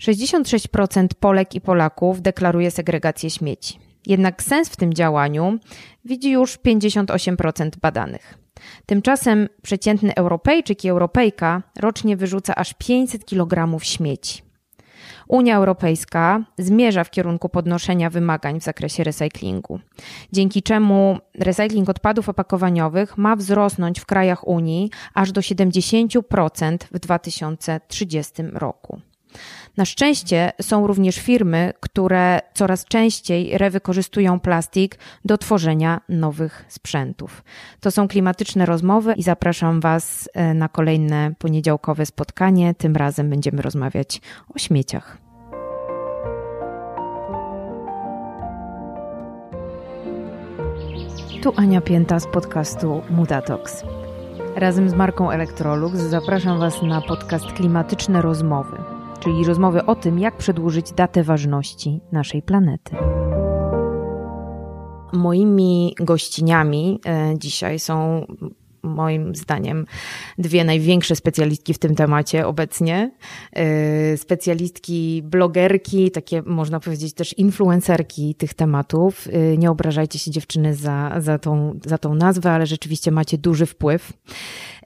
66% Polek i Polaków deklaruje segregację śmieci. Jednak sens w tym działaniu widzi już 58% badanych. Tymczasem przeciętny Europejczyk i Europejka rocznie wyrzuca aż 500 kg śmieci. Unia Europejska zmierza w kierunku podnoszenia wymagań w zakresie recyklingu, dzięki czemu recykling odpadów opakowaniowych ma wzrosnąć w krajach Unii aż do 70% w 2030 roku. Na szczęście są również firmy, które coraz częściej rewykorzystują plastik do tworzenia nowych sprzętów. To są klimatyczne rozmowy i zapraszam Was e, na kolejne poniedziałkowe spotkanie. Tym razem będziemy rozmawiać o śmieciach. Tu Ania Pięta z podcastu Mutatox. Razem z marką Electrolux zapraszam Was na podcast Klimatyczne Rozmowy czyli rozmowy o tym, jak przedłużyć datę ważności naszej planety. Moimi gościniami e, dzisiaj są moim zdaniem dwie największe specjalistki w tym temacie obecnie. E, specjalistki, blogerki, takie można powiedzieć też influencerki tych tematów. E, nie obrażajcie się dziewczyny za, za, tą, za tą nazwę, ale rzeczywiście macie duży wpływ.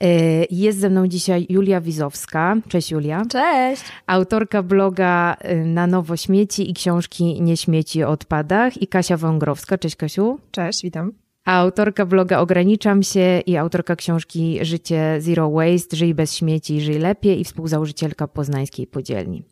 Y, jest ze mną dzisiaj Julia Wizowska. Cześć Julia. Cześć. Autorka bloga y, Na Nowo Śmieci i książki Nie śmieci o odpadach i Kasia Wągrowska. Cześć Kasiu. Cześć, witam autorka bloga Ograniczam się i autorka książki Życie Zero Waste, Żyj bez śmieci, żyj lepiej i współzałożycielka Poznańskiej Podzielni.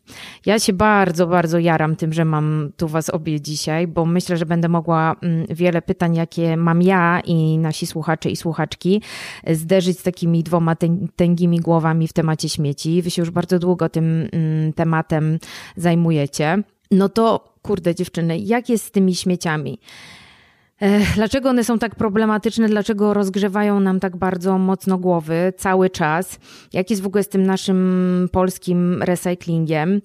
Ja się bardzo, bardzo jaram tym, że mam tu was obie dzisiaj, bo myślę, że będę mogła mm, wiele pytań, jakie mam ja i nasi słuchacze i słuchaczki, zderzyć z takimi dwoma tęgimi głowami w temacie śmieci. Wy się już bardzo długo tym mm, tematem zajmujecie. No to, kurde dziewczyny, jak jest z tymi śmieciami? Dlaczego one są tak problematyczne? Dlaczego rozgrzewają nam tak bardzo mocno głowy cały czas? Jak jest w ogóle z tym naszym polskim recyklingiem?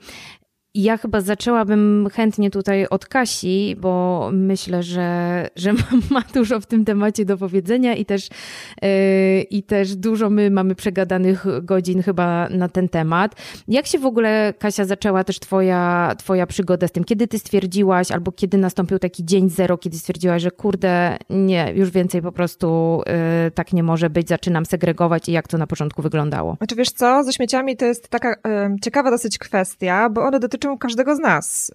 Ja chyba zaczęłabym chętnie tutaj od Kasi, bo myślę, że, że ma dużo w tym temacie do powiedzenia i też, yy, i też dużo my mamy przegadanych godzin chyba na ten temat. Jak się w ogóle, Kasia, zaczęła też twoja, twoja przygoda z tym? Kiedy ty stwierdziłaś, albo kiedy nastąpił taki dzień zero, kiedy stwierdziłaś, że kurde, nie, już więcej po prostu yy, tak nie może być, zaczynam segregować i jak to na początku wyglądało? Znaczy wiesz co, ze śmieciami to jest taka yy, ciekawa dosyć kwestia, bo one dotyczą każdego z nas.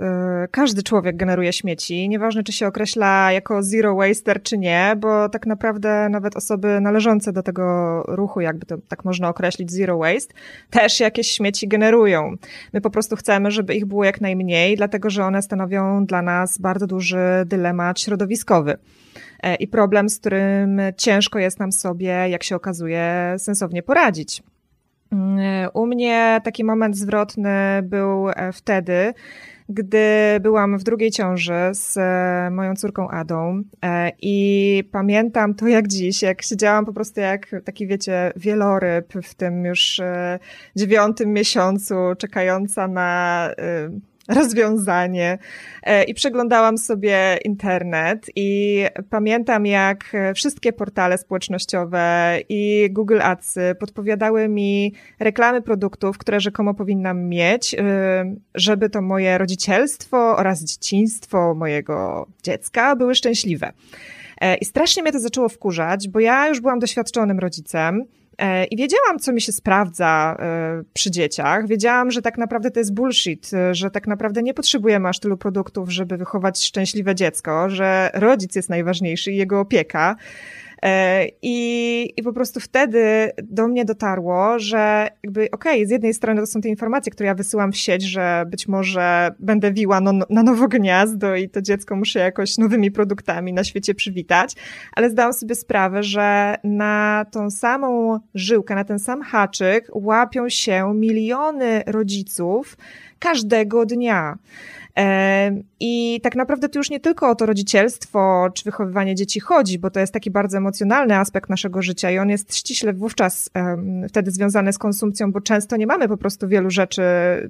Y, każdy człowiek generuje śmieci, nieważne czy się określa jako zero waster czy nie, bo tak naprawdę nawet osoby należące do tego ruchu, jakby to tak można określić, zero waste, też jakieś śmieci generują. My po prostu chcemy, żeby ich było jak najmniej, dlatego że one stanowią dla nas bardzo duży dylemat środowiskowy e, i problem, z którym ciężko jest nam sobie, jak się okazuje, sensownie poradzić. U mnie taki moment zwrotny był e, wtedy, gdy byłam w drugiej ciąży z e, moją córką Adą e, i pamiętam to jak dziś, jak siedziałam po prostu jak taki wiecie wieloryb w tym już dziewiątym miesiącu, czekająca na rozwiązanie e, i przeglądałam sobie internet i pamiętam jak wszystkie portale społecznościowe i Google Ads podpowiadały mi reklamy produktów, które rzekomo powinnam mieć, e, żeby to moje rodzicielstwo oraz dzieciństwo mojego dziecka były szczęśliwe. E, I strasznie mnie to zaczęło wkurzać, bo ja już byłam doświadczonym rodzicem, I wiedziałam, co mi się sprawdza e, przy dzieciach. Wiedziałam, że tak naprawdę to jest bullshit, e, że tak naprawdę nie potrzebujemy aż tylu produktów, żeby wychować szczęśliwe dziecko, że rodzic jest najważniejszy i jego opieka. E, I, I po prostu wtedy do mnie dotarło, że jakby okej, okay, z jednej strony to są te informacje, które ja wysyłam w sieć, że być może będę wiła no, na nowo gniazdo i to dziecko muszę jakoś nowymi produktami na świecie przywitać, ale zdałam sobie sprawę, że na tą samą żyłkę, na ten sam haczyk łapią się miliony rodziców każdego dnia. I tak naprawdę to już nie tylko o to rodzicielstwo czy wychowywanie dzieci chodzi, bo to jest taki bardzo emocjonalny aspekt naszego życia i on jest ściśle wówczas wtedy związany z konsumpcją, bo często nie mamy po prostu wielu rzeczy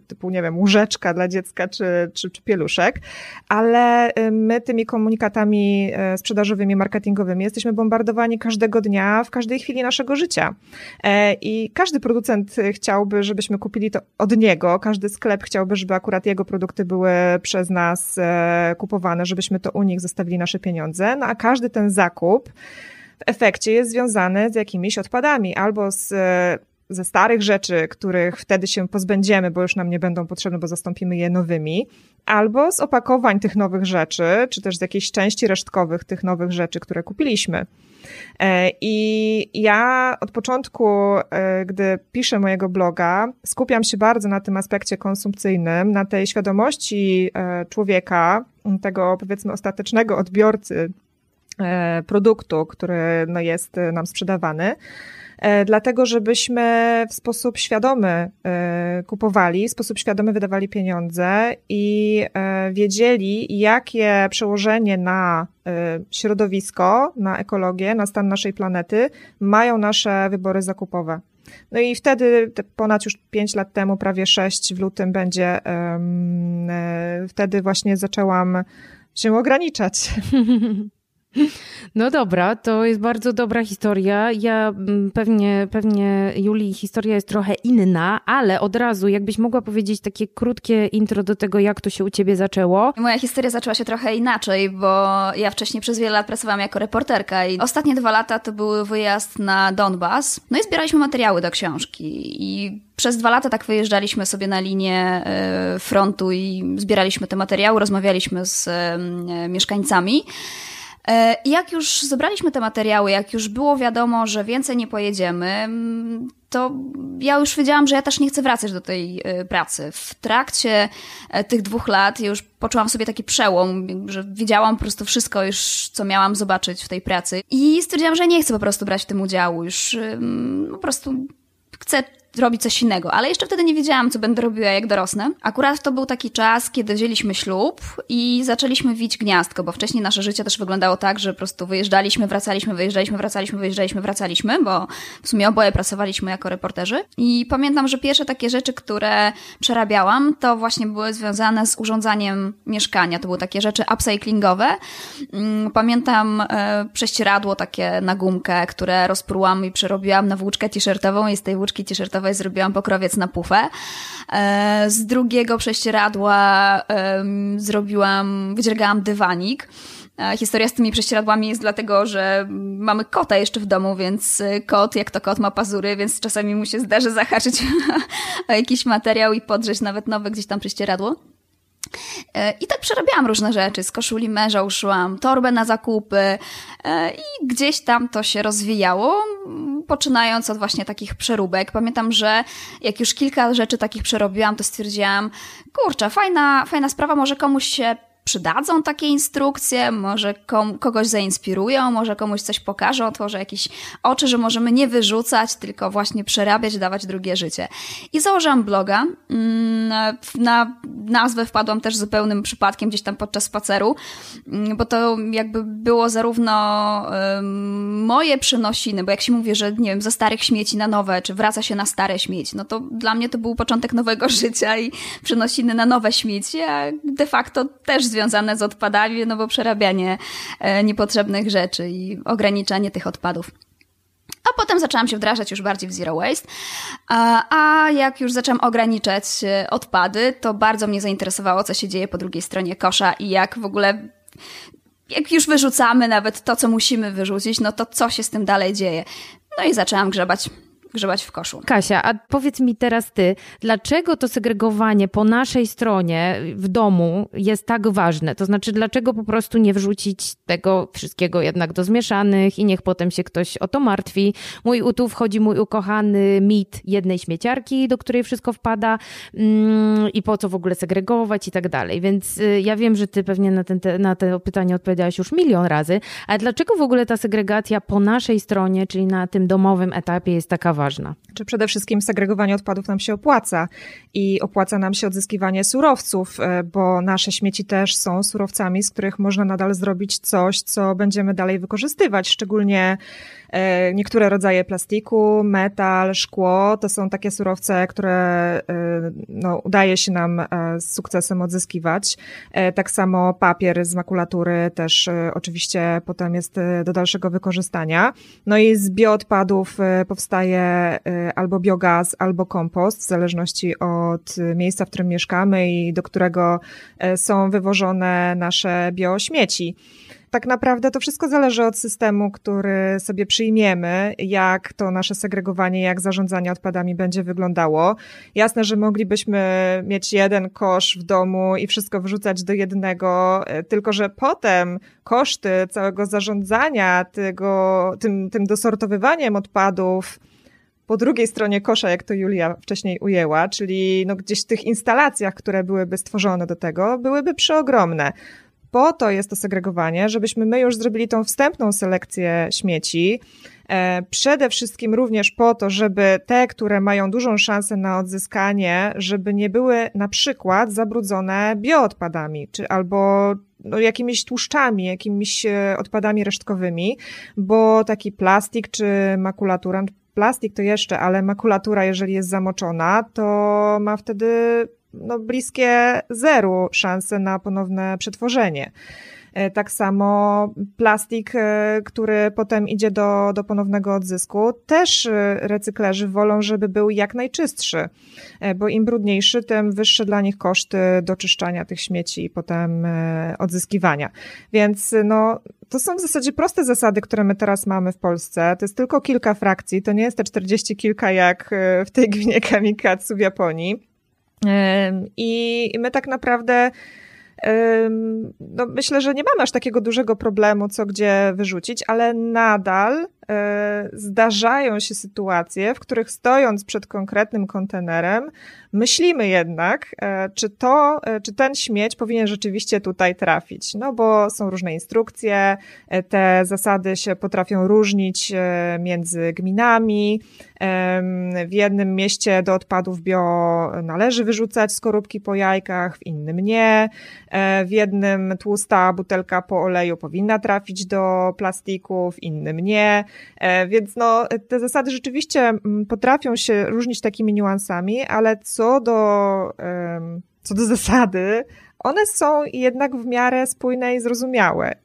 typu, nie wiem, łóżeczka dla dziecka czy, czy, czy pieluszek, ale my tymi komunikatami e, sprzedażowymi, marketingowymi jesteśmy bombardowani każdego dnia, w każdej chwili naszego życia. E, I każdy producent chciałby, żebyśmy kupili to od niego, każdy sklep chciałby chciałby, żeby akurat jego produkty były przez nas kupowane, żebyśmy to u nich zostawili nasze pieniądze. No a każdy ten zakup w efekcie jest związany z jakimiś odpadami albo z ze starych rzeczy, których wtedy się pozbędziemy, bo już nam nie będą potrzebne, bo zastąpimy je nowymi, albo z opakowań tych nowych rzeczy, czy też z jakiejś części resztkowych tych nowych rzeczy, które kupiliśmy. E, I ja od początku, e, gdy piszę mojego bloga, skupiam się bardzo na tym aspekcie konsumpcyjnym, na tej świadomości e, człowieka, tego powiedzmy ostatecznego odbiorcy produktu, który no, jest nam sprzedawany dlatego żebyśmy w sposób świadomy e, kupowali, w sposób świadomy wydawali pieniądze i e, wiedzieli, jakie przełożenie na środowisko, na ekologię, na stan naszej planety mają nasze wybory zakupowe. No i wtedy, ponad już pięć lat temu, prawie sześć w lutym będzie, wtedy właśnie zaczęłam się ograniczać. No dobra, to jest bardzo dobra historia. Ja mm, pewnie, pewnie Julii historia jest trochę inna, ale od razu, jakbyś mogła powiedzieć takie krótkie intro do tego, jak to się u ciebie zaczęło. Moja historia zaczęła się trochę inaczej, bo ja wcześniej przez wiele lat pracowałam jako reporterka i ostatnie dwa lata to był wyjazd na Donbas. No i zbieraliśmy materiały do książki i przez dwa lata tak wyjeżdżaliśmy sobie na linię e, frontu i zbieraliśmy te materiały, rozmawialiśmy z mieszkańcami. E, jak już zebraliśmy te materiały, jak już było wiadomo, że więcej nie pojedziemy, mm, to ja już wiedziałam, że ja też nie chcę wracać do tej e, pracy. W trakcie e, tych dwóch lat już poczułam sobie taki przełom, że widziałam po prostu wszystko już, co miałam zobaczyć w tej pracy. I stwierdziłam, że nie chcę po prostu brać w tym udziału. Już po prostu chcę robić coś innego, ale jeszcze wtedy nie wiedziałam, co będę robiła, jak dorosnę. Akurat to był taki czas, kiedy wzięliśmy ślub i zaczęliśmy wić gniazdko, bo wcześniej nasze życie też wyglądało tak, że po prostu wyjeżdżaliśmy, wracaliśmy, wyjeżdżaliśmy, wracaliśmy, wyjeżdżaliśmy, wracaliśmy, bo w sumie oboje pracowaliśmy jako reporterzy. I pamiętam, że pierwsze takie rzeczy, które przerabiałam, to właśnie były związane z urządzaniem mieszkania. To były takie rzeczy upcyclingowe. Mm, pamiętam e, prześcieradło takie na gumkę, które rozprułam i przerobiłam na włóczkę t-shirtową i z tej włóczki t-shirtowej zrobiłam pokrowiec na pufę. E, z drugiego prześcieradła zrobiłam, wydziergałam dywanik. E, historia z tymi prześcieradłami jest dlatego, że mamy kota jeszcze w domu, więc e, kot, jak to kot ma pazury, więc czasami mu się zdarzy zahaczyć o jakiś materiał i podrzeć nawet nowe gdzieś tam prześcieradło. I tak przerabiałam różne rzeczy. Z koszuli męża uszyłam torbę na zakupy i gdzieś tam to się rozwijało poczynając od właśnie takich przeróbek. Pamiętam, że jak już kilka rzeczy takich przerobiłam, to stwierdziłam, kurczę, fajna, fajna sprawa, może komuś się przydadzą takie instrukcje, może kom, kogoś zainspirują, może komuś coś pokażą, otworzę jakieś oczy, że możemy nie wyrzucać, tylko właśnie przerabiać, dawać drugie życie. I założyłam bloga. Mm, na nazwę wpadłam też zupełnym przypadkiem gdzieś tam podczas spaceru, mm, bo to jakby było zarówno moje przenosiny, bo jak się mówi, że nie wiem, ze starych śmieci na nowe, czy wraca się na stare śmieci, no to dla mnie to był początek nowego życia i przenosiny na nowe śmieci, a de facto też związane z odpadami, no bo przerabianie e, niepotrzebnych rzeczy i ograniczanie tych odpadów. A potem zaczęłam się wdrażać już bardziej w zero waste. A, a jak już zaczęłam ograniczać e, odpady, to bardzo mnie zainteresowało, co się dzieje po drugiej stronie kosza i jak w ogóle jak już wyrzucamy nawet to, co musimy wyrzucić, no to co się z tym dalej dzieje. No i zaczęłam grzebać grzebać w koszu. Kasia, a powiedz mi teraz ty, dlaczego to segregowanie po naszej stronie w domu jest tak ważne? To znaczy, dlaczego po prostu nie wrzucić tego wszystkiego jednak do zmieszanych i niech potem się ktoś o to martwi? Mój tu wchodzi mój ukochany mit jednej śmieciarki, do której wszystko wpada mm, i po co w ogóle segregować i tak dalej. Więc y, ja wiem, że ty pewnie na, ten, te, na to pytanie odpowiedziałaś już milion razy, ale dlaczego w ogóle ta segregacja po naszej stronie, czyli na tym domowym etapie jest taka ważna? Ważna. Czy przede wszystkim segregowanie odpadów nam się opłaca i opłaca nam się odzyskiwanie surowców, e, bo nasze śmieci też są surowcami, z których można nadal zrobić coś, co będziemy dalej wykorzystywać, szczególnie E, niektóre rodzaje plastiku, metal, szkło to są takie surowce, które e, no, udaje się nam z sukcesem odzyskiwać. Tak samo papier z makulatury też oczywiście potem jest do dalszego wykorzystania. No i z bioodpadów powstaje albo biogaz, albo kompost, w zależności od miejsca, w którym mieszkamy i do którego są wywożone nasze biośmieci tak naprawdę to wszystko zależy od systemu, który sobie przyjmiemy, jak to nasze segregowanie, jak zarządzanie odpadami będzie wyglądało. Jasne, że moglibyśmy mieć jeden kosz w domu i wszystko wrzucać do jednego, tylko że potem koszty całego zarządzania tego, tym, tym dosortowywaniem odpadów, po drugiej stronie kosza, jak to Julia wcześniej ujęła, czyli no gdzieś w tych instalacjach, które byłyby stworzone do tego, byłyby przeogromne. Po to jest to segregowanie, żebyśmy my już zrobili tą wstępną selekcję śmieci. E, przede wszystkim również po to, żeby te, które mają dużą szansę na odzyskanie, żeby nie były na przykład zabrudzone bioodpadami, czy albo no, jakimiś tłuszczami, jakimiś e, odpadami resztkowymi, bo taki plastik czy makulatura, plastik to jeszcze, ale makulatura, jeżeli jest zamoczona, to ma wtedy no, bliskie zeru szanse na ponowne przetworzenie. E, tak samo plastik, e, który potem idzie do, do ponownego odzysku, też e, recyklerzy wolą, żeby był jak najczystszy, bo im brudniejszy, tym wyższe dla nich koszty doczyszczania tych śmieci i potem odzyskiwania. Więc no, to są w zasadzie proste zasady, które my teraz mamy w Polsce. To jest tylko kilka frakcji, to nie jest te 40 kilka jak w tej gminie Kamikatsu w Japonii. I my tak naprawdę no myślę, że nie mamy aż takiego dużego problemu, co gdzie wyrzucić, ale nadal zdarzają się sytuacje, w których stojąc przed konkretnym kontenerem, myślimy jednak, e, czy to, e, czy ten śmieć powinien rzeczywiście tutaj trafić. No bo są różne instrukcje, te zasady się potrafią różnić między gminami. W jednym mieście do odpadów bio należy wyrzucać skorupki po jajkach, w innym nie. W jednym tłusta butelka po oleju powinna trafić do plastiku, w innym nie. E, więc no, te zasady rzeczywiście mm, potrafią się różnić takimi niuansami, ale co do, co do zasady, one są jednak w miarę spójne i zrozumiałe. Y,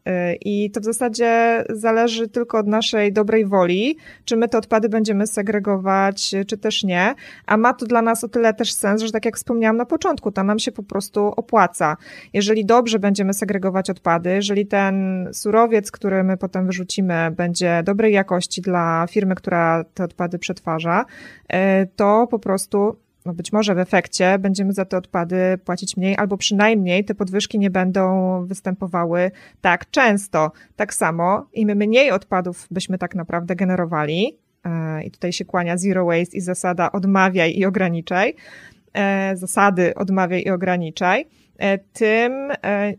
I to w zasadzie zależy tylko od naszej dobrej woli, czy my te odpady będziemy segregować, czy też nie. A ma to dla nas o tyle też sens, że tak jak wspomniałam na początku, to nam się po prostu opłaca. Jeżeli dobrze będziemy segregować odpady, jeżeli ten surowiec, który my potem wyrzucimy, będzie dobrej jakości dla firmy, która te odpady przetwarza, y, to po prostu no być może w efekcie będziemy za te odpady płacić mniej, albo przynajmniej te podwyżki nie będą występowały tak często. Tak samo im mniej odpadów byśmy tak naprawdę generowali, e, i tutaj się kłania zero waste i zasada odmawiaj i ograniczaj, e, zasady odmawiaj i ograniczaj, e, tym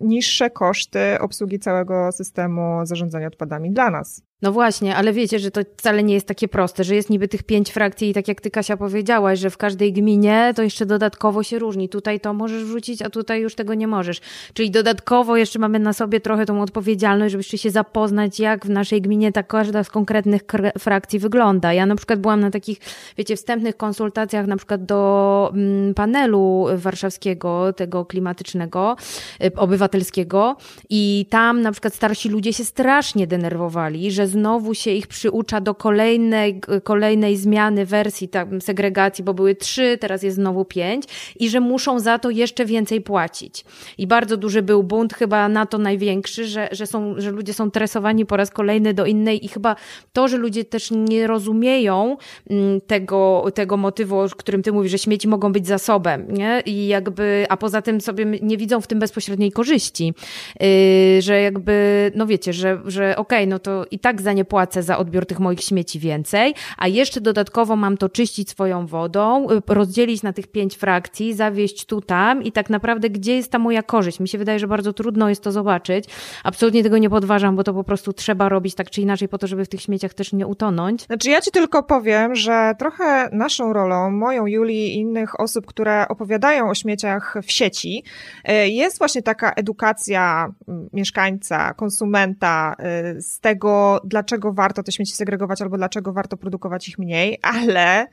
niższe koszty obsługi całego systemu zarządzania odpadami dla nas. No właśnie, ale wiecie, że to wcale nie jest takie proste, że jest niby tych pięć frakcji i tak jak ty Kasia powiedziałaś, że w każdej gminie to jeszcze dodatkowo się różni. Tutaj to możesz wrzucić, a tutaj już tego nie możesz. Czyli dodatkowo jeszcze mamy na sobie trochę tą odpowiedzialność, żebyście się zapoznać, jak w naszej gminie ta każda z konkretnych frakcji wygląda. Ja na przykład byłam na takich, wiecie, wstępnych konsultacjach na przykład do mm, panelu warszawskiego, tego klimatycznego, y, obywatelskiego i tam na przykład starsi ludzie się strasznie denerwowali, że znowu się ich przyucza do kolejnej, kolejnej zmiany wersji segregacji, bo były trzy, teraz jest znowu pięć i że muszą za to jeszcze więcej płacić. I bardzo duży był bunt, chyba na to największy, że, że, są, że ludzie są tresowani po raz kolejny do innej i chyba to, że ludzie też nie rozumieją mm, tego, tego motywu, o którym ty mówisz, że śmieci mogą być zasobem, nie? I jakby, a poza tym sobie nie widzą w tym bezpośredniej korzyści, yy, że jakby, no wiecie, że, że okej, okay, no to i tak tak za nie płacę za odbiór tych moich śmieci więcej, a jeszcze dodatkowo mam to czyścić swoją wodą, y, rozdzielić na tych pięć frakcji, zawieść tu, tam i tak naprawdę gdzie jest ta moja korzyść? Mi się wydaje, że bardzo trudno jest to zobaczyć. Absolutnie tego nie podważam, bo to po prostu trzeba robić tak czy inaczej po to, żeby w tych śmieciach też nie utonąć. Znaczy ja ci tylko powiem, że trochę naszą rolą, moją, Julii i innych osób, które opowiadają o śmieciach w sieci, y, jest właśnie taka edukacja mm, mieszkańca, konsumenta y, z tego, dlaczego warto te śmieci segregować albo dlaczego warto produkować ich mniej, ale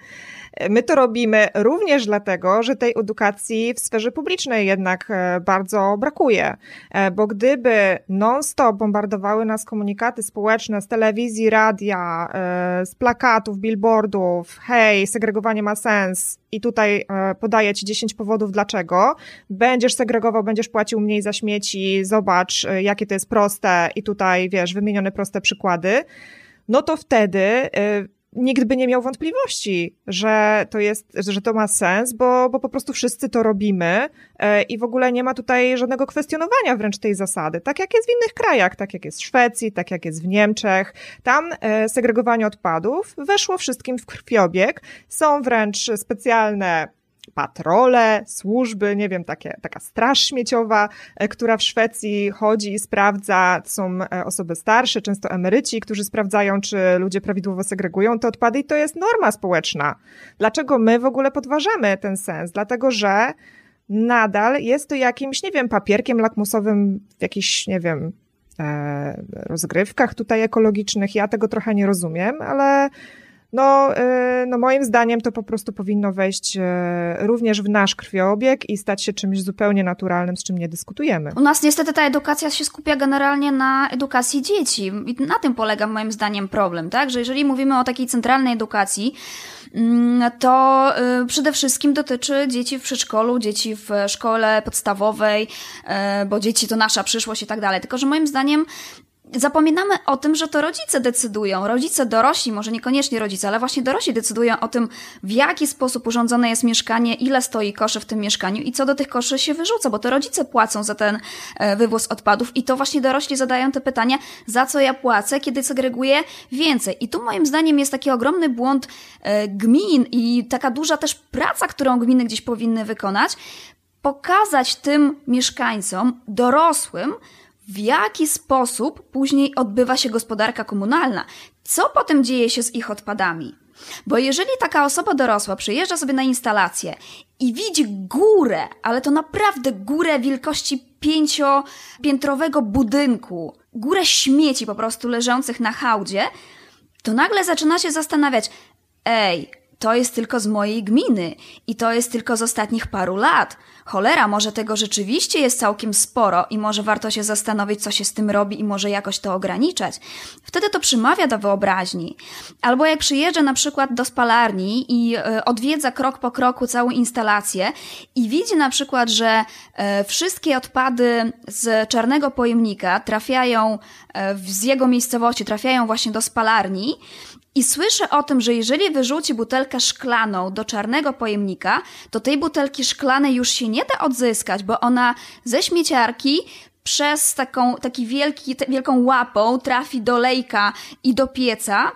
My to robimy również dlatego, że tej edukacji w sferze publicznej jednak bardzo brakuje, bo gdyby non-stop bombardowały nas komunikaty społeczne z telewizji, radia, z plakatów, billboardów, hej, segregowanie ma sens i tutaj podaję Ci 10 powodów dlaczego, będziesz segregował, będziesz płacił mniej za śmieci, zobacz jakie to jest proste i tutaj, wiesz, wymienione proste przykłady, no to wtedy nikt by nie miał wątpliwości, że to jest, że to ma sens, bo, bo po prostu wszyscy to robimy y, i w ogóle nie ma tutaj żadnego kwestionowania wręcz tej zasady. Tak jak jest w innych krajach, tak jak jest w Szwecji, tak jak jest w Niemczech. Tam y, segregowanie odpadów weszło wszystkim w krwiobieg. Są wręcz specjalne patrole, służby, nie wiem, takie, taka straż śmieciowa, e, która w Szwecji chodzi i sprawdza, są e, osoby starsze, często emeryci, którzy sprawdzają, czy ludzie prawidłowo segregują te odpady i to jest norma społeczna. Dlaczego my w ogóle podważamy ten sens? Dlatego, że nadal jest to jakimś, nie wiem, papierkiem lakmusowym w jakichś, nie wiem, e, rozgrywkach tutaj ekologicznych. Ja tego trochę nie rozumiem, ale no, e, no moim zdaniem to po prostu powinno wejść e, również w nasz krwiobieg i stać się czymś zupełnie naturalnym, z czym nie dyskutujemy. U nas niestety ta edukacja się skupia generalnie na edukacji dzieci i na tym polega moim zdaniem problem, tak? Że jeżeli mówimy o takiej centralnej edukacji, mm, to e, przede wszystkim dotyczy dzieci w przedszkolu, dzieci w szkole podstawowej, bo dzieci to nasza przyszłość i tak dalej. Tylko, że moim zdaniem zapominamy o tym, że to rodzice decydują. Rodzice dorośli, może niekoniecznie rodzice, ale właśnie dorośli decydują o tym, w jaki sposób urządzone jest mieszkanie, ile stoi koszy w tym mieszkaniu i co do tych koszy się wyrzuca, bo to rodzice płacą za ten e, wywóz odpadów i to właśnie dorośli zadają te pytania, za co ja płacę, kiedy segreguję więcej. I tu moim zdaniem jest taki ogromny błąd e, gmin i taka duża też praca, którą gminy gdzieś powinny wykonać, pokazać tym mieszkańcom, dorosłym, w jaki sposób później odbywa się gospodarka komunalna, co potem dzieje się z ich odpadami. Bo jeżeli taka osoba dorosła przyjeżdża sobie na instalację i widzi górę, ale to naprawdę górę wielkości pięciopiętrowego budynku, górę śmieci po prostu leżących na hałdzie, to nagle zaczyna się zastanawiać, ej, to jest tylko z mojej gminy i to jest tylko z ostatnich paru lat. Cholera, może tego rzeczywiście jest całkiem sporo i może warto się zastanowić, co się z tym robi i może jakoś to ograniczać. Wtedy to przymawia do wyobraźni. Albo jak przyjeżdża na przykład do spalarni i y, odwiedza krok po kroku całą instalację i widzi na przykład, że y, wszystkie odpady z czarnego pojemnika trafiają y, z jego miejscowości, trafiają właśnie do spalarni i słyszę o tym, że jeżeli wyrzuci butelkę szklaną do czarnego pojemnika, to tej butelki szklanej już się nie da odzyskać, bo ona ze śmieciarki przez taką, taki wielki, wielką łapą trafi do lejka i do pieca,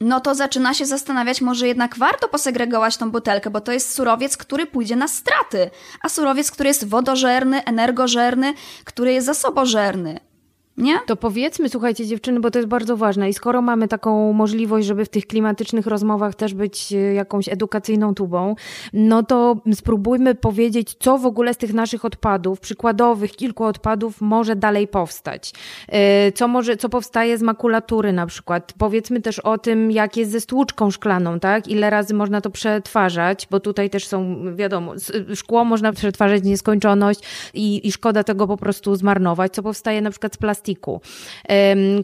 no to zaczyna się zastanawiać, może jednak warto posegregować tą butelkę, bo to jest surowiec, który pójdzie na straty, a surowiec, który jest wodożerny, energożerny, który jest zasobożerny. Nie? To powiedzmy, słuchajcie dziewczyny, bo to jest bardzo ważne i skoro mamy taką możliwość, żeby w tych klimatycznych rozmowach też być e, jakąś edukacyjną tubą, no to spróbujmy powiedzieć, co w ogóle z tych naszych odpadów, przykładowych kilku odpadów może dalej powstać. E, co może, co powstaje z makulatury na przykład. Powiedzmy też o tym, jak jest ze stłuczką szklaną, tak? Ile razy można to przetwarzać, bo tutaj też są, wiadomo, szkło można przetwarzać nieskończoność i, i szkoda tego po prostu zmarnować. Co powstaje na przykład z plastiku, plastiku.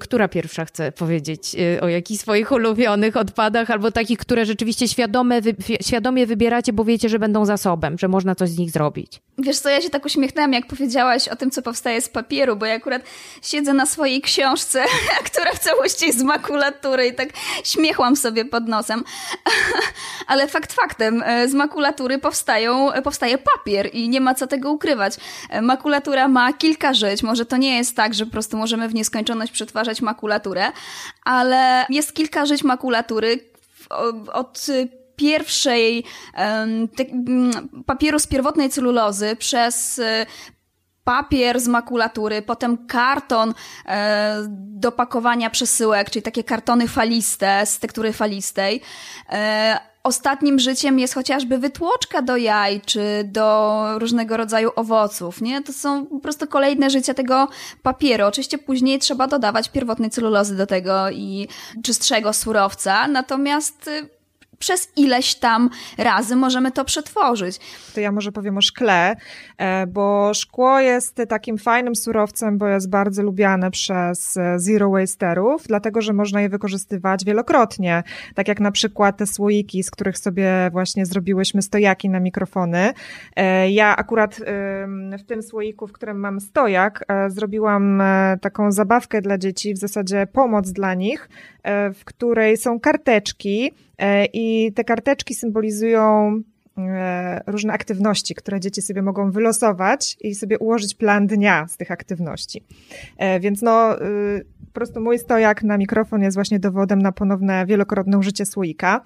Która pierwsza chce powiedzieć y, o jakichś swoich ulubionych odpadach albo takich, które rzeczywiście świadome, świadomie wybieracie, bo wiecie, że będą zasobem, że można coś z nich zrobić? Wiesz co, ja się tak uśmiechnęłam, jak powiedziałaś o tym, co powstaje z papieru, bo ja akurat siedzę na swojej książce, która w całości jest z makulatury i tak śmiechłam sobie pod nosem. Ale fakt faktem, e, z makulatury powstają, powstaje papier i nie ma co tego ukrywać. E, makulatura ma kilka żyć, może to nie jest tak, że po prostu możemy w nieskończoność przetwarzać makulaturę, ale jest kilka żyć makulatury od pierwszej papieru z pierwotnej celulozy przez e, papier z makulatury, potem karton e, do pakowania przesyłek, czyli takie kartony faliste z tektury falistej. E, ostatnim życiem jest chociażby wytłoczka do jaj, czy do różnego rodzaju owoców, nie? To są po prostu kolejne życia tego papieru. Oczywiście później trzeba dodawać pierwotnej celulozy do tego i czystszego surowca, natomiast y, przez ileś tam razy możemy to przetworzyć. To ja może powiem o szkle, e, bo szkło jest takim fajnym surowcem, bo jest bardzo lubiane przez e, zero wasterów, dlatego że można je wykorzystywać wielokrotnie. Tak jak na przykład te słoiki, z których sobie właśnie zrobiłyśmy stojaki na mikrofony. E, ja akurat w tym słoiku, w którym mam stojak, zrobiłam taką zabawkę dla dzieci, w zasadzie pomoc dla nich, w której są karteczki i te karteczki symbolizują E, różne aktywności, które dzieci sobie mogą wylosować i sobie ułożyć plan dnia z tych aktywności. E, więc no, y, po prostu mój stojak na mikrofon jest właśnie dowodem na ponowne wielokrotne użycie słoika,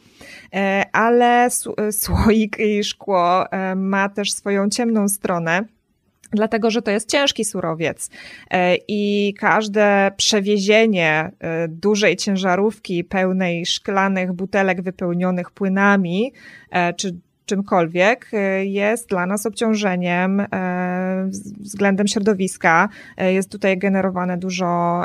e, ale słoik i szkło ma też swoją ciemną stronę. Dlatego, że to jest ciężki surowiec i każde przewiezienie dużej ciężarówki pełnej szklanych butelek wypełnionych płynami, czy czymkolwiek y, jest dla nas obciążeniem y, względem środowiska. Y, jest tutaj generowane dużo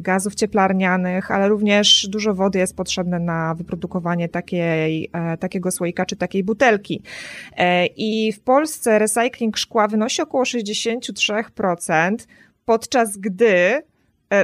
gazów cieplarnianych, ale również dużo wody jest potrzebne na wyprodukowanie takiej, takiego słoika czy takiej butelki. I w Polsce recykling szkła wynosi około 63%, podczas gdy E,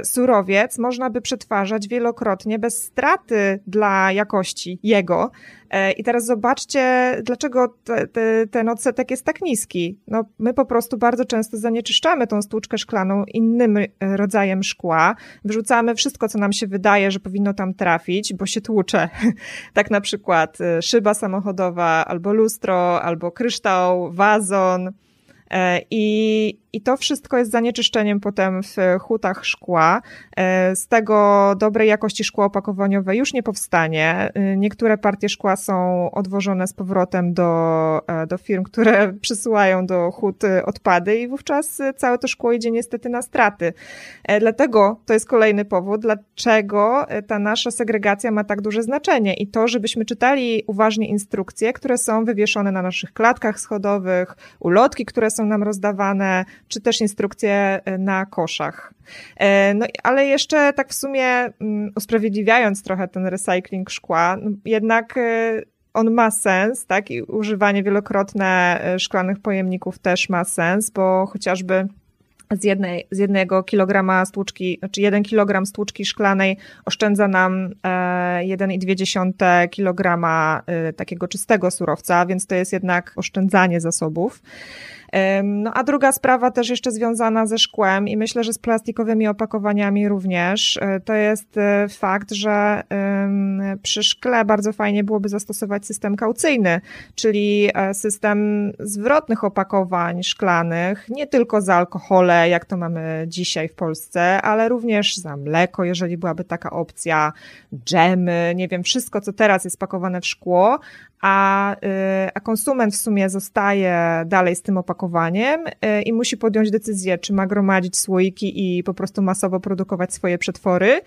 surowiec można by przetwarzać wielokrotnie bez straty dla jakości jego. E, I teraz zobaczcie, dlaczego te, te, ten odsetek jest tak niski. No, my po prostu bardzo często zanieczyszczamy tą stłuczkę szklaną innym e, rodzajem szkła, wyrzucamy wszystko, co nam się wydaje, że powinno tam trafić, bo się tłucze. tak na przykład szyba samochodowa, albo lustro, albo kryształ, wazon. I, i to wszystko jest zanieczyszczeniem potem w hutach szkła. E, z tego dobrej jakości szkło opakowaniowe już nie powstanie. E, niektóre partie szkła są odwożone z powrotem do, e, do firm, które przysyłają do hut odpady i wówczas całe to szkło idzie niestety na straty. Dlatego to jest kolejny powód, dlaczego ta nasza segregacja ma tak duże znaczenie i to, żebyśmy czytali uważnie instrukcje, które są wywieszone na naszych klatkach schodowych, ulotki, które są nam rozdawane, czy też instrukcje e, na koszach. E, no, ale jeszcze tak w sumie mm, usprawiedliwiając trochę ten recykling szkła, no, jednak e, on ma sens, tak? I używanie wielokrotne szklanych pojemników też ma sens, bo chociażby z, jednej, z jednego kilograma stłuczki, znaczy jeden kilogram stłuczki szklanej oszczędza nam 1,2 kilograma takiego czystego surowca, więc to jest jednak oszczędzanie zasobów. No a druga sprawa też jeszcze związana ze szkłem i myślę, że z plastikowymi opakowaniami również, e, to jest e, fakt, że przy szkle bardzo fajnie byłoby zastosować system kaucyjny, czyli e, system zwrotnych opakowań szklanych, nie tylko za alkohole, jak to mamy dzisiaj w Polsce, ale również za mleko, jeżeli byłaby taka opcja, dżemy, nie wiem, wszystko, co teraz jest pakowane w szkło, a, y, a konsument w sumie zostaje dalej z tym opakowaniem y, i musi podjąć decyzję, czy ma gromadzić słoiki i po prostu masowo produkować swoje przetwory,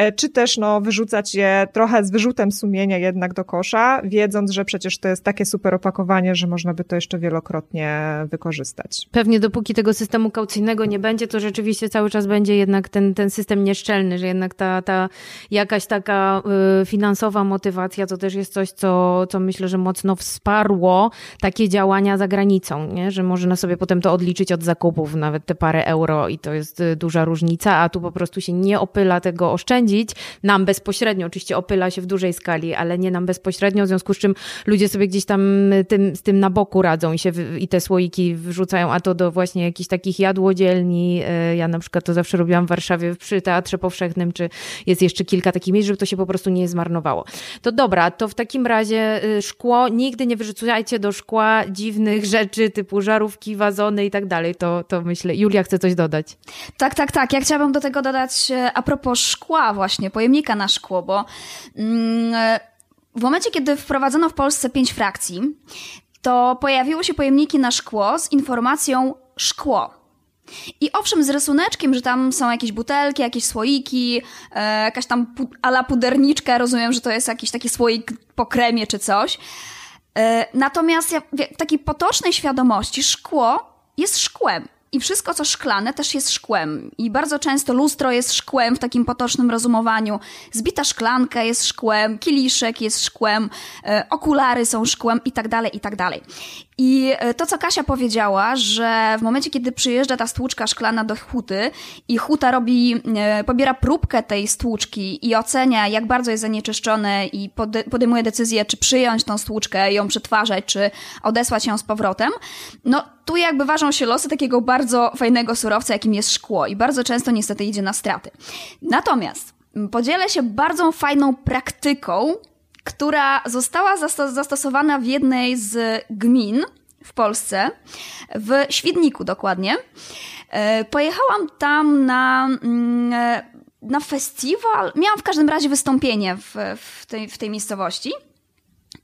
y, czy też no, wyrzucać je trochę z wyrzutem sumienia jednak do kosza, wiedząc, że przecież to jest takie super opakowanie, że można by to jeszcze wielokrotnie wykorzystać. Pewnie dopóki tego systemu kaucyjnego nie będzie, to rzeczywiście cały czas będzie jednak ten, ten system nieszczelny, że jednak ta, ta jakaś taka finansowa motywacja to też jest coś, co, co myślę, że mocno wsparło takie działania za granicą, nie? że można sobie potem to odliczyć od zakupów, nawet te parę euro i to jest y, duża różnica, a tu po prostu się nie opyla tego oszczędzić. Nam bezpośrednio, oczywiście opyla się w dużej skali, ale nie nam bezpośrednio, w związku z czym ludzie sobie gdzieś tam y, tym, z tym na boku radzą i, się, i te słoiki wrzucają, a to do właśnie jakichś takich jadłodzielni. Y, ja na przykład to zawsze robiłam w Warszawie przy Teatrze Powszechnym, czy jest jeszcze kilka takich miejsc, żeby to się po prostu nie zmarnowało. To dobra, to w takim razie szkło, nigdy nie wyrzucajcie do szkła dziwnych rzeczy typu żarówki, wazony i tak dalej. To, to myślę, Julia chce coś dodać. Tak, tak, tak. Ja chciałabym do tego dodać e, a propos szkła właśnie, pojemnika na szkło, bo mm, e, w momencie, kiedy wprowadzono w Polsce pięć frakcji, to pojawiły się pojemniki na szkło z informacją szkło. I owszem, z rysuneczkiem, że tam są jakieś butelki, jakieś słoiki, e, jakaś tam pu ala puderniczka, rozumiem, że to jest jakiś taki słoik po kremie czy coś. E, natomiast w takiej potocznej świadomości szkło jest szkłem. I wszystko, co szklane, też jest szkłem. I bardzo często lustro jest szkłem w takim potocznym rozumowaniu. Zbita szklanka jest szkłem, kieliszek jest szkłem, e, okulary są szkłem i tak dalej, i tak dalej. I e, to, co Kasia powiedziała, że w momencie, kiedy przyjeżdża ta stłuczka szklana do huty i huta robi, e, pobiera próbkę tej stłuczki i ocenia, jak bardzo jest zanieczyszczone i podejmuje decyzję, czy przyjąć tą stłuczkę, ją przetwarzać, czy odesłać ją z powrotem, no tu jakby ważą się losy takiego bardzo fajnego surowca, jakim jest szkło i bardzo często niestety idzie na straty. Natomiast podzielę się bardzo fajną praktyką, która została zastosowana w jednej z gmin w Polsce, w Świdniku dokładnie. E, pojechałam tam na, mm, e, na festiwal, miałam w każdym razie wystąpienie w, w, tej, w tej miejscowości.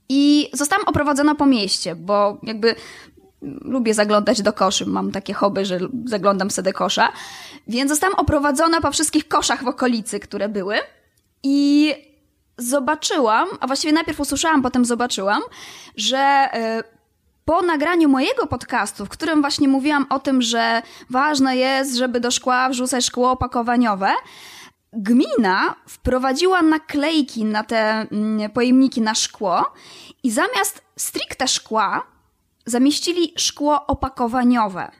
I zostałam oprowadzona po mieście, bo jakby lubię zaglądać do koszy, mam takie hobby, że zaglądam sobie do kosza. Więc zostałam oprowadzona po wszystkich koszach w okolicy, które były. I zobaczyłam, a właściwie najpierw usłyszałam, potem zobaczyłam, że e, po nagraniu mojego podcastu, w którym właśnie mówiłam o tym, że ważne jest, żeby do szkła wrzucać szkło opakowaniowe, gmina wprowadziła naklejki na te mm, pojemniki na szkło i zamiast stricte szkła zamieścili szkło opakowaniowe.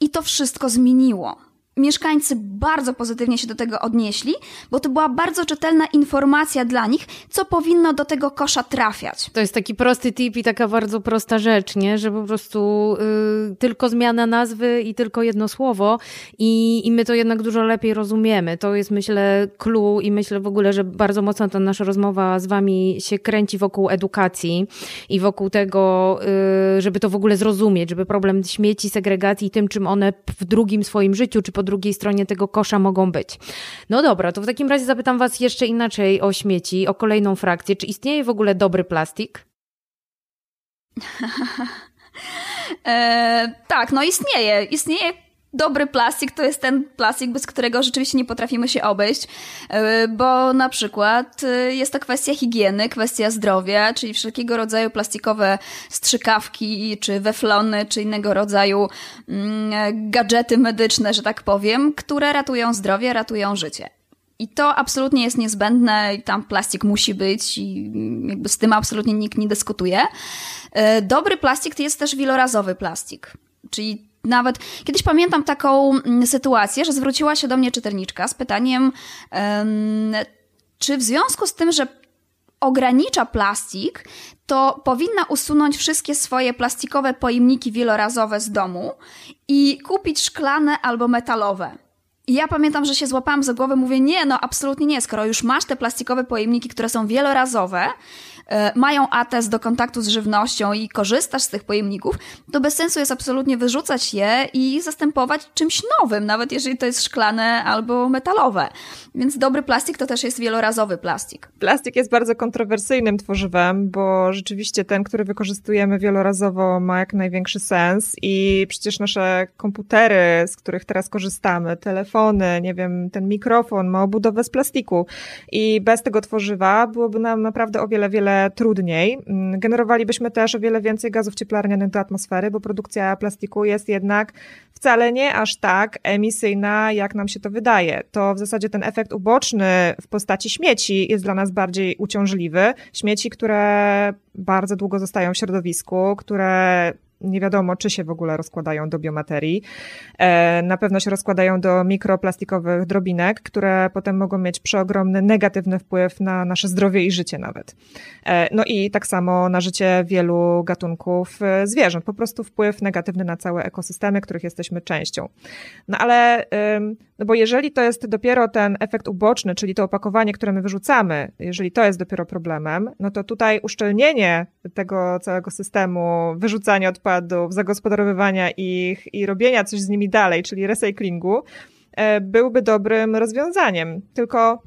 I to wszystko zmieniło mieszkańcy bardzo pozytywnie się do tego odnieśli, bo to była bardzo czytelna informacja dla nich, co powinno do tego kosza trafiać. To jest taki prosty tip i taka bardzo prosta rzecz, nie? że po prostu y, tylko zmiana nazwy i tylko jedno słowo i, i my to jednak dużo lepiej rozumiemy. To jest myślę clue i myślę w ogóle, że bardzo mocno ta nasza rozmowa z wami się kręci wokół edukacji i wokół tego, y, żeby to w ogóle zrozumieć, żeby problem śmieci, segregacji, tym czym one w drugim swoim życiu czy pod drugiej stronie tego kosza mogą być. No dobra, to w takim razie zapytam Was jeszcze inaczej o śmieci, o kolejną frakcję. Czy istnieje w ogóle dobry plastik? e, tak, no istnieje. Istnieje dobry plastik to jest ten plastik, bez którego rzeczywiście nie potrafimy się obejść, e, bo na przykład e, jest to kwestia higieny, kwestia zdrowia, czyli wszelkiego rodzaju plastikowe strzykawki, czy weflony, czy innego rodzaju mm, gadżety medyczne, że tak powiem, które ratują zdrowie, ratują życie. I to absolutnie jest niezbędne i tam plastik musi być i jakby z tym absolutnie nikt nie dyskutuje. E, dobry plastik to jest też wielorazowy plastik. Czyli nawet kiedyś pamiętam taką mm, sytuację, że zwróciła się do mnie czytelniczka z pytaniem, czy w związku z tym, że ogranicza plastik, to powinna usunąć wszystkie swoje plastikowe pojemniki wielorazowe z domu i kupić szklane albo metalowe. I ja pamiętam, że się złapałam za głowę, mówię, nie, no absolutnie nie, skoro już masz te plastikowe pojemniki, które są wielorazowe, mają atest do kontaktu z żywnością i korzystasz z tych pojemników, to bez sensu jest absolutnie wyrzucać je i zastępować czymś nowym, nawet jeżeli to jest szklane albo metalowe. Więc dobry plastik to też jest wielorazowy plastik. Plastik jest bardzo kontrowersyjnym tworzywem, bo rzeczywiście ten, który wykorzystujemy wielorazowo ma jak największy sens i przecież nasze komputery, z których teraz korzystamy, telefony, nie wiem, ten mikrofon ma obudowę z plastiku i bez tego tworzywa byłoby nam naprawdę o wiele, wiele trudniej. Mm, generowalibyśmy też o wiele więcej gazów cieplarnianych do atmosfery, bo produkcja plastiku jest jednak wcale nie aż tak emisyjna, jak nam się to wydaje. To w zasadzie ten efekt uboczny w postaci śmieci jest dla nas bardziej uciążliwy. Śmieci, które bardzo długo zostają w środowisku, które nie wiadomo, czy się w ogóle rozkładają do biomaterii. E, na pewno się rozkładają do mikroplastikowych drobinek, które potem mogą mieć przeogromny negatywny wpływ na nasze zdrowie i życie nawet. E, no i tak samo na życie wielu gatunków e, zwierząt. Po prostu wpływ negatywny na całe ekosystemy, których jesteśmy częścią. No ale, no bo jeżeli to jest dopiero ten efekt uboczny, czyli to opakowanie, które my wyrzucamy, jeżeli to jest dopiero problemem, no to tutaj uszczelnienie tego całego systemu wyrzucania odpadów odpadów, zagospodarowywania ich i robienia coś z nimi dalej, czyli recyklingu, e, byłby dobrym rozwiązaniem. Tylko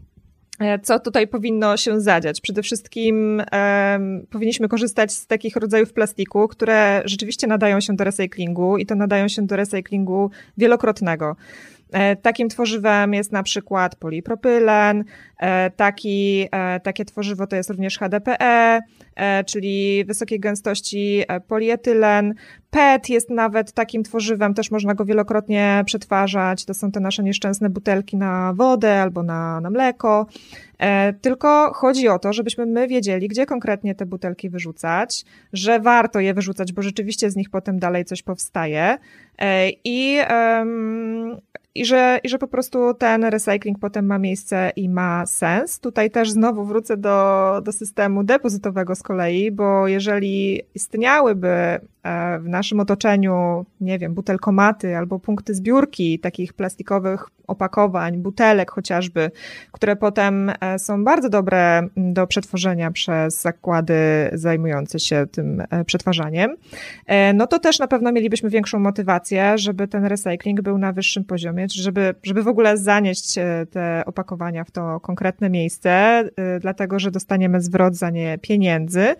e, co tutaj powinno się zadziać? Przede wszystkim um, powinniśmy korzystać z takich rodzajów plastiku, które rzeczywiście nadają się do recyklingu i to nadają się do recyklingu wielokrotnego. E, takim tworzywem jest na przykład polipropylen, e, taki, e, takie tworzywo to jest również HDPE, czyli wysokiej gęstości polietylen. PET jest nawet takim tworzywem, też można go wielokrotnie przetwarzać. To są te nasze nieszczęsne butelki na wodę albo na, na mleko. Tylko chodzi o to, żebyśmy my wiedzieli, gdzie konkretnie te butelki wyrzucać, że warto je wyrzucać, bo rzeczywiście z nich potem dalej coś powstaje. I um, i że, i że po prostu ten recycling potem ma miejsce i ma sens. Tutaj też znowu wrócę do, do systemu depozytowego z kolei, bo jeżeli istniałyby w naszym otoczeniu, nie wiem, butelkomaty albo punkty zbiórki takich plastikowych opakowań, butelek chociażby, które potem e, są bardzo dobre do przetworzenia przez zakłady zajmujące się tym e, przetwarzaniem, no to też na pewno mielibyśmy większą motywację, żeby ten recycling był na wyższym poziomie, żeby, żeby w ogóle zanieść e, te opakowania w to konkretne miejsce, e, dlatego że dostaniemy zwrot za nie pieniędzy,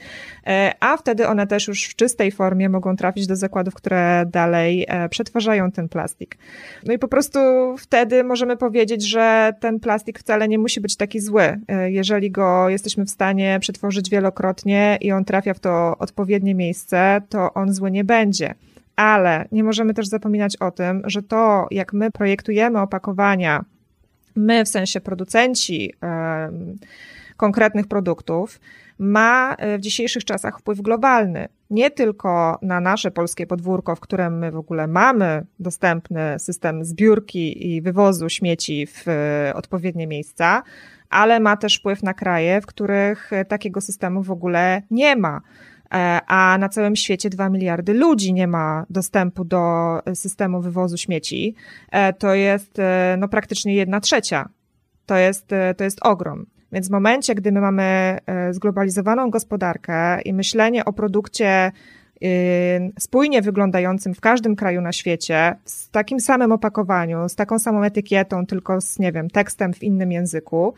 e, a wtedy one też już w czystej formie mogą trafić do zakładów, które dalej przetwarzają ten plastik. No i po prostu wtedy możemy powiedzieć, że ten plastik wcale nie musi być taki zły, jeżeli go jesteśmy w stanie przetworzyć wielokrotnie i on trafia w to odpowiednie miejsce, to on zły nie będzie ale nie możemy też zapominać o tym, że to, jak my projektujemy opakowania, my w sensie producenci konkretnych produktów, ma e, w dzisiejszych czasach wpływ globalny. Nie tylko na nasze polskie podwórko, w którym my w ogóle mamy dostępny system zbiórki i wywozu śmieci w e, odpowiednie miejsca, ale ma też wpływ na kraje, w których takiego systemu w ogóle nie ma. E, a na całym świecie 2 miliardy ludzi nie ma dostępu do systemu wywozu śmieci, e, to jest e, no, praktycznie jedna trzecia. To jest, to jest ogrom. Więc w momencie, gdy my mamy zglobalizowaną gospodarkę i myślenie o produkcie spójnie wyglądającym w każdym kraju na świecie, z takim samym opakowaniu, z taką samą etykietą, tylko z, nie wiem, tekstem w innym języku,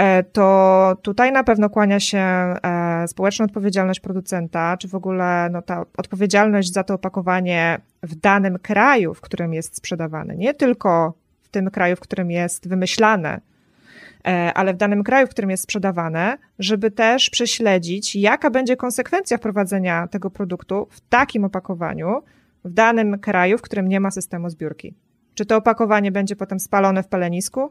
E, to tutaj na pewno kłania się e, społeczna odpowiedzialność producenta, czy w ogóle no, ta odpowiedzialność za to opakowanie w danym kraju, w którym jest sprzedawane. Nie tylko w tym kraju, w którym jest wymyślane, e, ale w danym kraju, w którym jest sprzedawane, żeby też prześledzić, jaka będzie konsekwencja wprowadzenia tego produktu w takim opakowaniu w danym kraju, w którym nie ma systemu zbiórki. Czy to opakowanie będzie potem spalone w palenisku?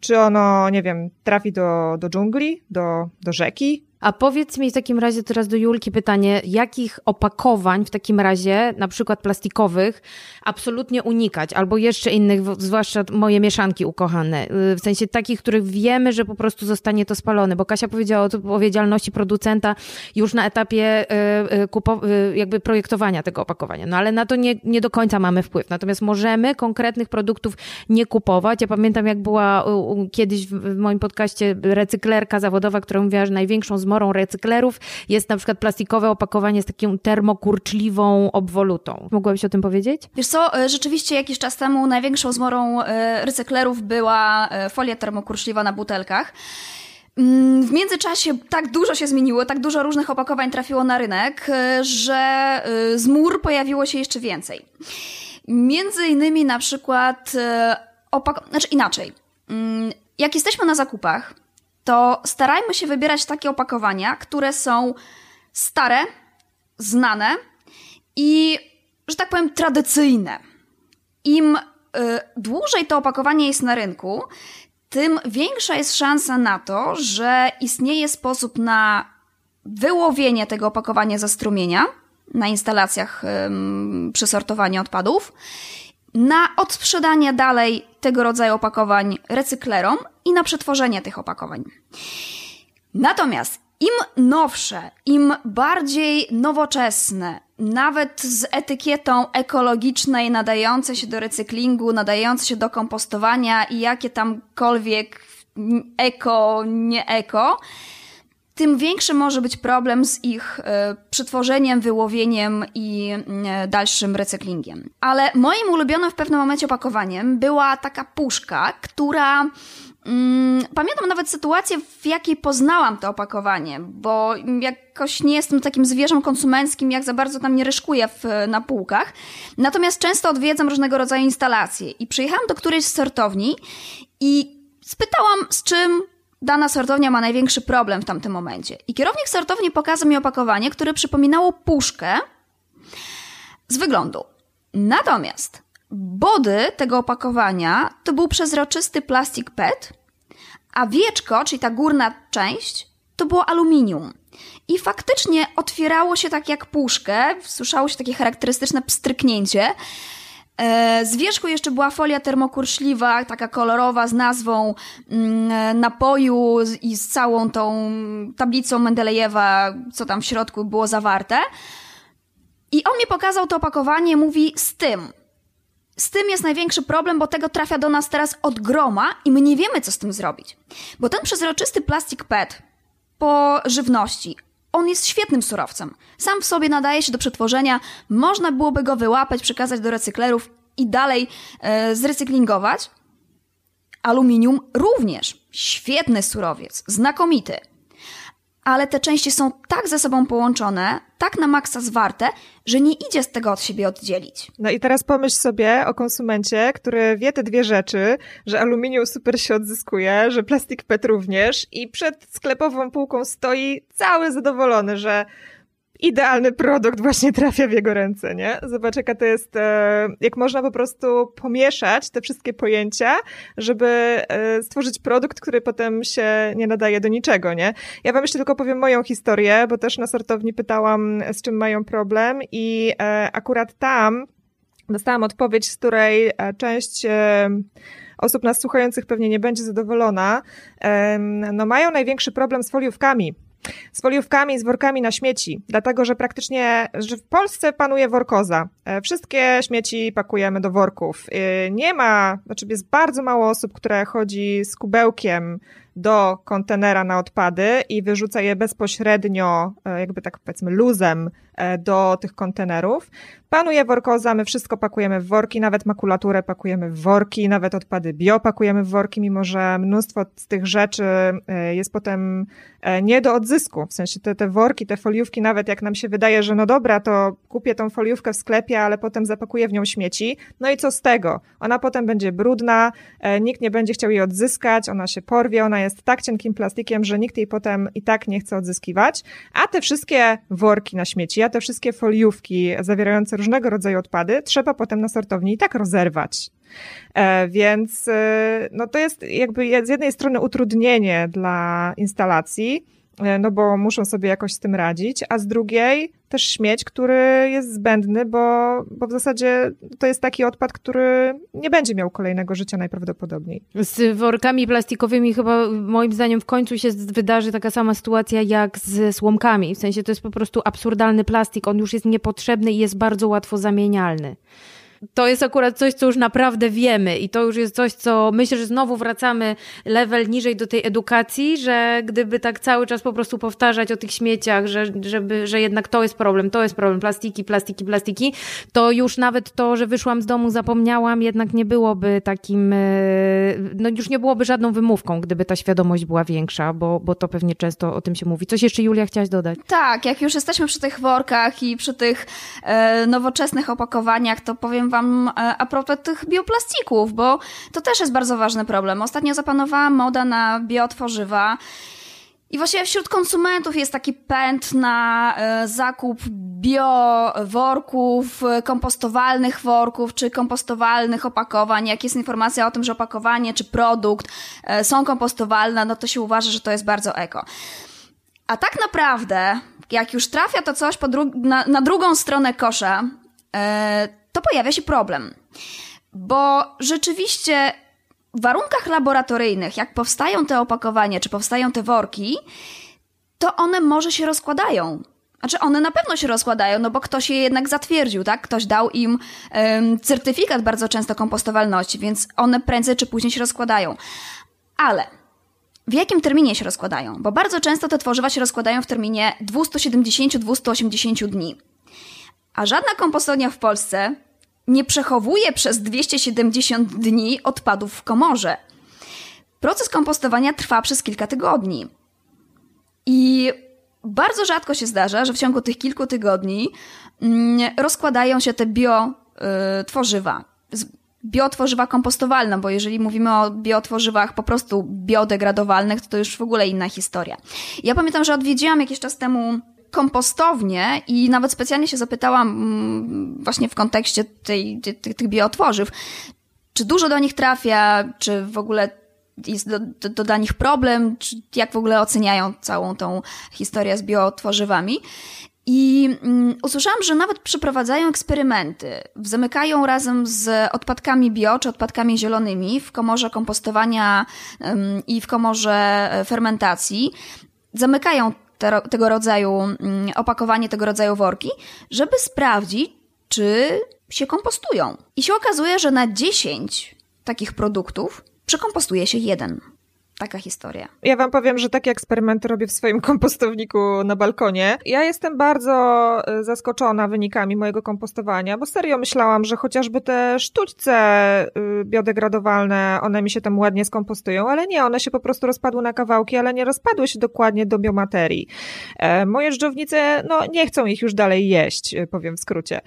Czy ono, nie wiem, trafi do, do dżungli, do, do rzeki, a powiedz mi w takim razie teraz do Julki pytanie, jakich opakowań w takim razie, na przykład plastikowych, absolutnie unikać, albo jeszcze innych, zwłaszcza moje mieszanki ukochane, y, w sensie takich, których wiemy, że po prostu zostanie to spalone, bo Kasia powiedziała o odpowiedzialności producenta już na etapie y, y, jakby projektowania tego opakowania, no ale na to nie, nie do końca mamy wpływ, natomiast możemy konkretnych produktów nie kupować. Ja pamiętam, jak była kiedyś w moim podcaście recyklerka zawodowa, która mówiła, że największą zmorą recyklerów jest na przykład plastikowe opakowanie z taką termokurczliwą obwolutą. Mogłabyś o tym powiedzieć? Wiesz co, e, rzeczywiście jakiś czas temu największą zmorą e, recyklerów była e, folia termokurczliwa na butelkach. Mm, w międzyczasie tak dużo się zmieniło, tak dużo różnych opakowań trafiło na rynek, że zmór pojawiło się jeszcze więcej. Między innymi na przykład opak... znaczy inaczej. Mm, jak jesteśmy na zakupach, to starajmy się wybierać takie opakowania, które są stare, znane i, że tak powiem, tradycyjne. Im y, dłużej to opakowanie jest na rynku, tym większa jest szansa na to, że istnieje sposób na wyłowienie tego opakowania ze strumienia na instalacjach ym, przy sortowaniu odpadów na odsprzedanie dalej tego rodzaju opakowań recyklerom i na przetworzenie tych opakowań. Natomiast im nowsze, im bardziej nowoczesne, nawet z etykietą ekologicznej, nadające się do recyklingu, nadające się do kompostowania i jakie tamkolwiek eko, nie eko, tym większy może być problem z ich e, przetworzeniem, wyłowieniem i e, dalszym recyklingiem. Ale moim ulubionym w pewnym momencie opakowaniem była taka puszka, która mm, Pamiętam nawet sytuację, w jakiej poznałam to opakowanie, bo jakoś nie jestem takim zwierzem konsumenckim, jak za bardzo tam nie ryszkuję w, na półkach. Natomiast często odwiedzam różnego rodzaju instalacje i przyjechałam do którejś z sortowni i spytałam, z czym dana sortownia ma największy problem w tamtym momencie. I kierownik sortowni pokazał mi opakowanie, które przypominało puszkę z wyglądu. Natomiast body tego opakowania to był przezroczysty plastik PET, a wieczko, czyli ta górna część, to było aluminium. I faktycznie otwierało się tak jak puszkę, słyszało się takie charakterystyczne pstryknięcie, z wierzchu jeszcze była folia termokurczliwa, taka kolorowa z nazwą mm, napoju i z całą tą tablicą Mendelejewa, co tam w środku było zawarte. I on mi pokazał to opakowanie, mówi z tym. Z tym jest największy problem, bo tego trafia do nas teraz od groma i my nie wiemy, co z tym zrobić. Bo ten przezroczysty plastik PET po żywności, on jest świetnym surowcem. Sam w sobie nadaje się do przetworzenia, można byłoby go wyłapać, przekazać do recyklerów i dalej e, zrecyklingować. Aluminium również świetny surowiec, znakomity. Ale te części są tak ze sobą połączone, tak na maksa zwarte, że nie idzie z tego od siebie oddzielić. No i teraz pomyśl sobie o konsumencie, który wie te dwie rzeczy, że aluminium super się odzyskuje, że plastik PET również i przed sklepową półką stoi cały zadowolony, że idealny produkt właśnie trafia w jego ręce, nie? Zobacz, jaka to jest, e, jak można po prostu pomieszać te wszystkie pojęcia, żeby e, stworzyć produkt, który potem się nie nadaje do niczego, nie? Ja wam jeszcze tylko powiem moją historię, bo też na sortowni pytałam, z czym mają problem i e, akurat tam dostałam odpowiedź, z której część osób nas słuchających pewnie nie będzie zadowolona. No mają największy problem z foliówkami z foliówkami, z workami na śmieci, dlatego że praktycznie że w Polsce panuje workoza. E, wszystkie śmieci pakujemy do worków. E, nie ma, znaczy jest bardzo mało osób, które chodzi z kubełkiem do kontenera na odpady i wyrzuca je bezpośrednio, e, jakby tak powiedzmy luzem do tych kontenerów. Panuje workoza, my wszystko pakujemy w worki, nawet makulaturę pakujemy w worki, nawet odpady bio pakujemy w worki, mimo że mnóstwo z tych rzeczy jest potem nie do odzysku. W sensie te, te worki, te foliówki, nawet jak nam się wydaje, że no dobra, to kupię tą foliówkę w sklepie, ale potem zapakuję w nią śmieci. No i co z tego? Ona potem będzie brudna, e, nikt nie będzie chciał jej odzyskać, ona się porwie, ona jest tak cienkim plastikiem, że nikt jej potem i tak nie chce odzyskiwać. A te wszystkie worki na śmieci, a te wszystkie foliówki zawierające różnego rodzaju odpady, trzeba potem na sortowni i tak rozerwać. E, więc e, no to jest jakby z jednej strony utrudnienie dla instalacji, E, no bo muszą sobie jakoś z tym radzić, a z drugiej też śmieć, który jest zbędny, bo, bo w zasadzie to jest taki odpad, który nie będzie miał kolejnego życia najprawdopodobniej. Z workami plastikowymi chyba moim zdaniem w końcu się wydarzy taka sama sytuacja jak z słomkami. W sensie to jest po prostu absurdalny plastik, on już jest niepotrzebny i jest bardzo łatwo zamienialny to jest akurat coś, co już naprawdę wiemy i to już jest coś, co myślę, że znowu wracamy level niżej do tej edukacji, że gdyby tak cały czas po prostu powtarzać o tych śmieciach, że, żeby, że jednak to jest problem, to jest problem, plastiki, plastiki, plastiki, to już nawet to, że wyszłam z domu, zapomniałam, jednak nie byłoby takim, e, no już nie byłoby żadną wymówką, gdyby ta świadomość była większa, bo, bo to pewnie często o tym się mówi. Coś jeszcze Julia chciałaś dodać? Tak, jak już jesteśmy przy tych workach i przy tych e, nowoczesnych opakowaniach, to powiem wam e, a propos tych bioplastików, bo to też jest bardzo ważny problem. Ostatnio zapanowała moda na biotworzywa. I właśnie wśród konsumentów jest taki pęd na e, zakup bioworków, kompostowalnych worków czy kompostowalnych opakowań. Jak jest informacja o tym, że opakowanie czy produkt e, są kompostowalne, no to się uważa, że to jest bardzo eko. A tak naprawdę, jak już trafia to coś na, na, drugą stronę kosza, to pojawia się problem. Bo rzeczywiście w warunkach laboratoryjnych, jak powstają te opakowania, czy powstają te worki, to one może się rozkładają. Znaczy, one na pewno się rozkładają, no bo ktoś je jednak zatwierdził, tak? Ktoś dał im um, certyfikat bardzo często kompostowalności, więc one prędzej czy później się rozkładają. Ale w jakim terminie się rozkładają? Bo bardzo często te tworzywa się rozkładają w terminie 270-280 dni. A żadna kompostownia w Polsce nie przechowuje przez 270 dni odpadów w komorze. Proces kompostowania trwa przez kilka tygodni. I bardzo rzadko się zdarza, że w ciągu tych kilku tygodni mm, rozkładają się te biotworzywa. Y, biotworzywa kompostowalne, bo jeżeli mówimy o biotworzywach po prostu biodegradowalnych, to to już w ogóle inna historia. Ja pamiętam, że odwiedziłam jakiś czas temu kompostownię i nawet specjalnie się zapytałam mm, właśnie w kontekście tej, tych, tych biotworzyw, czy dużo do nich trafia, czy w ogóle jest do, do, do dla nich problem, czy jak w ogóle oceniają całą tą historię z biotworzywami. I mm, usłyszałam, że nawet przeprowadzają eksperymenty. Zamykają razem z odpadkami bio czy odpadkami zielonymi w komorze kompostowania i w komorze e, fermentacji. Zamykają te, tego rodzaju ym, opakowanie, tego rodzaju worki, żeby sprawdzić, czy się kompostują. I się okazuje, że na 10 takich produktów przekompostuje się jeden. Taka historia. Ja wam powiem, że takie eksperymenty robię w swoim kompostowniku na balkonie. Ja jestem bardzo e, zaskoczona wynikami mojego kompostowania, bo serio myślałam, że chociażby te sztućce y, biodegradowalne, one mi się tam ładnie skompostują, ale nie, one się po prostu rozpadły na kawałki, ale nie rozpadły się dokładnie do biomaterii. E, moje żdżownice, no nie chcą ich już dalej jeść, e, powiem w skrócie.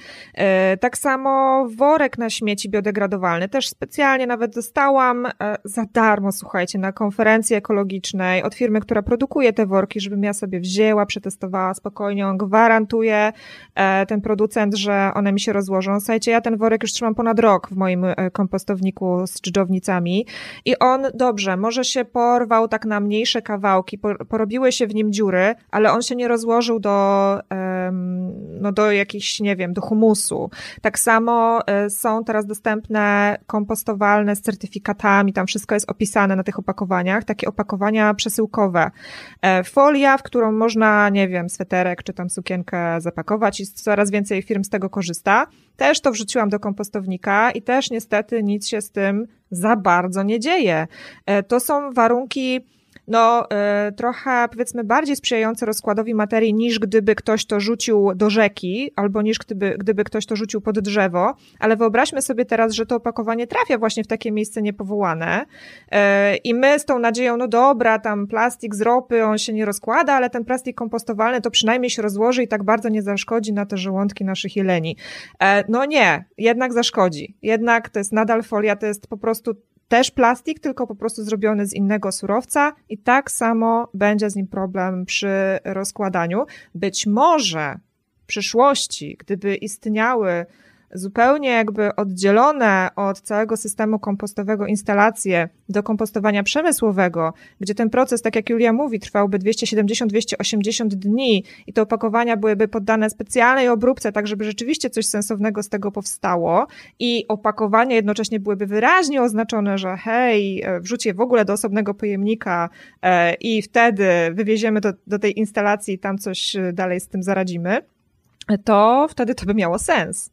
Tak samo worek na śmieci biodegradowalny, też specjalnie nawet dostałam za darmo, słuchajcie, na konferencji konferencji ekologicznej od firmy, która produkuje te worki, żebym ja sobie wzięła, przetestowała spokojnie. On gwarantuje, e, ten producent, że one mi się rozłożą. Słuchajcie, ja ten worek już trzymam ponad rok w moim e, kompostowniku z dżdżownicami i on dobrze, może się porwał tak na mniejsze kawałki, porobiły się w nim dziury, ale on się nie rozłożył do, no do jakichś, nie wiem, do humusu. Tak samo e, są teraz dostępne kompostowalne z certyfikatami, tam wszystko jest opisane na tych opakowaniach opakowaniach, takie opakowania przesyłkowe. E, folia, w którą można, nie wiem, sweterek czy tam sukienkę zapakować i coraz więcej firm z tego korzysta. Też to wrzuciłam do kompostownika i też niestety nic się z tym za bardzo nie dzieje. E, to są warunki, no, y, trochę powiedzmy bardziej sprzyjające rozkładowi materii niż gdyby ktoś to rzucił do rzeki, albo niż gdyby, gdyby ktoś to rzucił pod drzewo, ale wyobraźmy sobie teraz, że to opakowanie trafia właśnie w takie miejsce niepowołane y, i my z tą nadzieją, no dobra, tam plastik z ropy, on się nie rozkłada, ale ten plastik kompostowalny to przynajmniej się rozłoży i tak bardzo nie zaszkodzi na te żołądki naszych jeleni. E, no nie, jednak zaszkodzi. Jednak to jest nadal folia, to jest po prostu też plastik, tylko po prostu zrobiony z innego surowca i tak samo będzie z nim problem przy rozkładaniu. Być może w przyszłości, gdyby istniały zupełnie jakby oddzielone od całego systemu kompostowego instalacje do kompostowania przemysłowego, gdzie ten proces, tak jak Julia mówi, trwałby 270-280 dni i te opakowania byłyby poddane specjalnej obróbce, tak żeby rzeczywiście coś sensownego z tego powstało i opakowania jednocześnie byłyby wyraźnie oznaczone, że hej, e, wrzuć je w ogóle do osobnego pojemnika e, i wtedy wywieziemy do, do tej instalacji i tam coś e, dalej z tym zaradzimy, to wtedy to by miało sens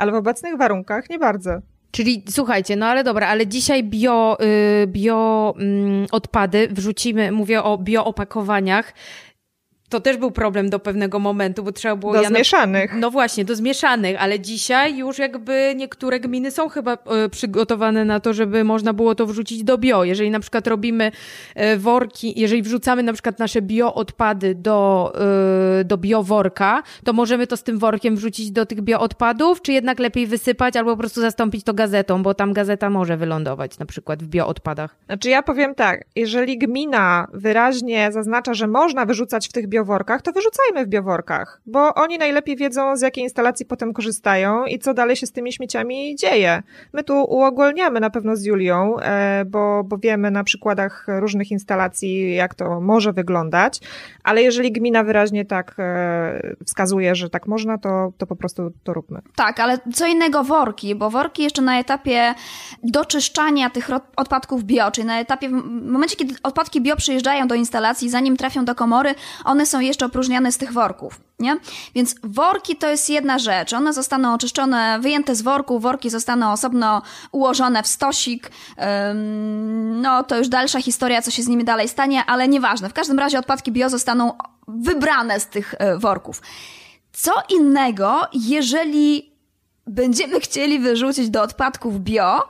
ale w obecnych warunkach nie bardzo. Czyli słuchajcie, no ale dobra, ale dzisiaj bio, y, bio mm, odpady wrzucimy, mówię o bioopakowaniach, to też był problem do pewnego momentu, bo trzeba było... Do ja zmieszanych. No właśnie, do zmieszanych, ale dzisiaj już jakby niektóre gminy są chyba e, przygotowane na to, żeby można było to wrzucić do bio. Jeżeli na przykład robimy e, worki, jeżeli wrzucamy na przykład nasze bioodpady do, e, do bioworka, to możemy to z tym workiem wrzucić do tych bioodpadów, czy jednak lepiej wysypać albo po prostu zastąpić to gazetą, bo tam gazeta może wylądować na przykład w bioodpadach. Znaczy ja powiem tak, jeżeli gmina wyraźnie zaznacza, że można wyrzucać w tych bio bioworkach, to wyrzucajmy w bioworkach, bo oni najlepiej wiedzą, z jakiej instalacji potem korzystają i co dalej się z tymi śmieciami dzieje. My tu uogólniamy na pewno z Julią, e, bo, bo wiemy na przykładach różnych instalacji, jak to może wyglądać, ale jeżeli gmina wyraźnie tak e, wskazuje, że tak można, to, to po prostu to róbmy. Tak, ale co innego worki, bo worki jeszcze na etapie doczyszczania tych odpadków bio, czyli na etapie, w momencie, kiedy odpadki bio przyjeżdżają do instalacji, zanim trafią do komory, one są jeszcze opróżniane z tych worków, nie? Więc worki to jest jedna rzecz. One zostaną oczyszczone, wyjęte z worku, worki zostaną osobno ułożone w stosik. No to już dalsza historia, co się z nimi dalej stanie, ale nieważne. W każdym razie odpadki bio zostaną wybrane z tych e, worków. Co innego, jeżeli będziemy chcieli wyrzucić do odpadków bio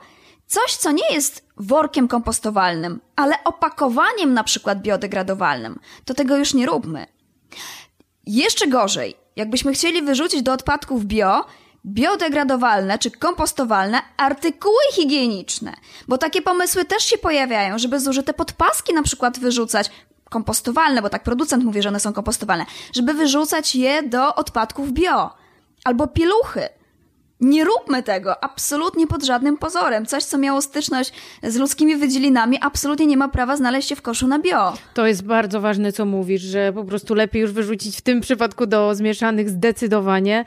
coś, co nie jest workiem kompostowalnym, ale opakowaniem na przykład biodegradowalnym, to tego już nie róbmy. Jeszcze gorzej, jakbyśmy chcieli wyrzucić do odpadków bio biodegradowalne czy kompostowalne artykuły higieniczne, bo takie pomysły też się pojawiają, żeby zużyte podpaski na przykład wyrzucać, kompostowalne, bo tak producent mówi, że one są kompostowalne, żeby wyrzucać je do odpadków bio. Albo pieluchy. Nie róbmy tego, absolutnie pod żadnym pozorem. Coś, co miało styczność z ludzkimi wydzielinami, absolutnie nie ma prawa znaleźć się w koszu na bio. To jest bardzo ważne, co mówisz, że po prostu lepiej już wyrzucić w tym przypadku do zmieszanych zdecydowanie,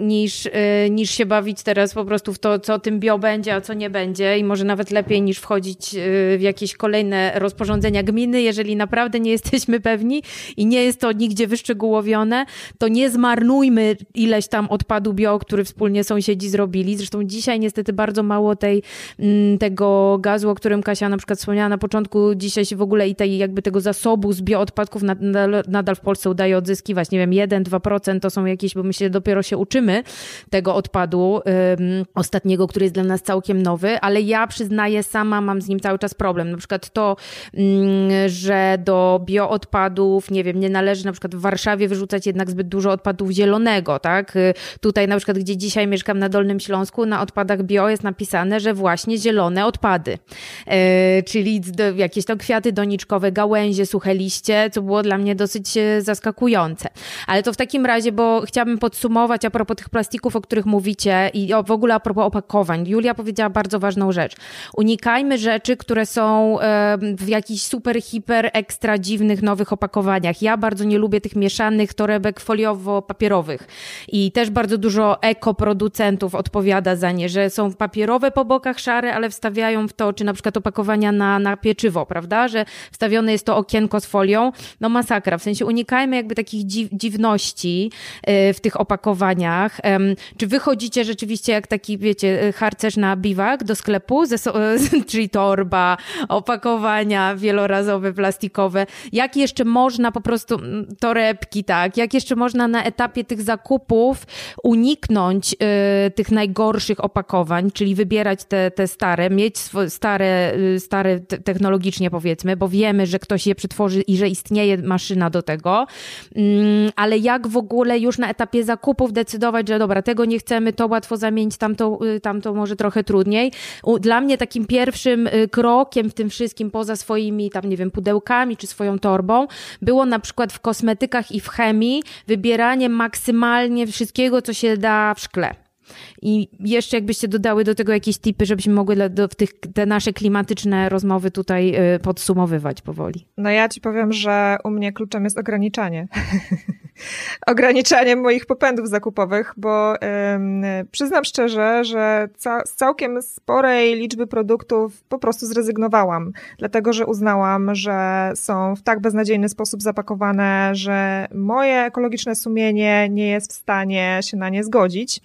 niż, e, niż się bawić teraz po prostu w to, co tym bio będzie, a co nie będzie. I może nawet lepiej niż wchodzić e, w jakieś kolejne rozporządzenia gminy, jeżeli naprawdę nie jesteśmy pewni i nie jest to nigdzie wyszczegółowione, to nie zmarnujmy ileś tam odpadu bio, który wspólnie sąsiedzi zrobili. Zresztą dzisiaj niestety bardzo mało tej, mm, tego gazu, o którym Kasia na przykład wspomniała na początku, dzisiaj się w ogóle i tej, jakby tego zasobu z bioodpadków nadal, nadal w Polsce udaje odzyskiwać. Nie wiem, 1-2% to są jakieś, bo my się dopiero się uczymy tego odpadu um, ostatniego, który jest dla nas całkiem nowy, ale ja przyznaję sama mam z nim cały czas problem. Na przykład to, um, że do bioodpadów, nie wiem, nie należy na przykład w Warszawie wyrzucać jednak zbyt dużo odpadów zielonego, tak? Tutaj na przykład, gdzie dzisiaj mieszkam na Dolnym Śląsku, na odpadach bio jest napisane, że właśnie zielone odpady, e, czyli jakieś to kwiaty doniczkowe, gałęzie, suche liście, co było dla mnie dosyć e, zaskakujące. Ale to w takim razie, bo chciałabym podsumować a propos tych plastików, o których mówicie i w ogóle a propos opakowań. Julia powiedziała bardzo ważną rzecz. Unikajmy rzeczy, które są e, w jakichś super, hiper, ekstra dziwnych nowych opakowaniach. Ja bardzo nie lubię tych mieszanych torebek foliowo-papierowych i też bardzo dużo ekoproduktów producentów odpowiada za nie, że są papierowe po bokach szare, ale wstawiają w to, czy na przykład opakowania na, na pieczywo, prawda, że wstawione jest to okienko z folią, no masakra, w sensie unikajmy jakby takich dziw, dziwności y, w tych opakowaniach. Czy wychodzicie rzeczywiście jak taki, wiecie, harcerz na biwak do sklepu, ze, czyli torba, opakowania wielorazowe, plastikowe, jak jeszcze można po prostu, mm, torebki, tak, jak jeszcze można na etapie tych zakupów uniknąć y, tych najgorszych opakowań, czyli wybierać te, te stare, mieć stare, y, stare technologicznie powiedzmy, bo wiemy, że ktoś je przetworzy i że istnieje maszyna do tego, mm, ale jak w ogóle już na etapie zakupów decydować, że dobra, tego nie chcemy, to łatwo zamienić, tamto, y, tamto może trochę trudniej. Dla mnie takim pierwszym krokiem w tym wszystkim, poza swoimi tam, nie wiem, pudełkami czy swoją torbą, było na przykład w kosmetykach i w chemii wybieranie maksymalnie wszystkiego, co się da w szkle. I jeszcze jakbyście dodały do tego jakieś tipy, żebyśmy mogły w tych, te nasze klimatyczne rozmowy tutaj y, podsumowywać powoli. No ja ci powiem, że u mnie kluczem jest ograniczanie. ograniczanie moich popędów zakupowych, bo przyznam szczerze, że z całkiem sporej liczby produktów po prostu zrezygnowałam, dlatego że uznałam, że są w tak beznadziejny sposób zapakowane, że moje ekologiczne sumienie nie jest w stanie się na nie zgodzić.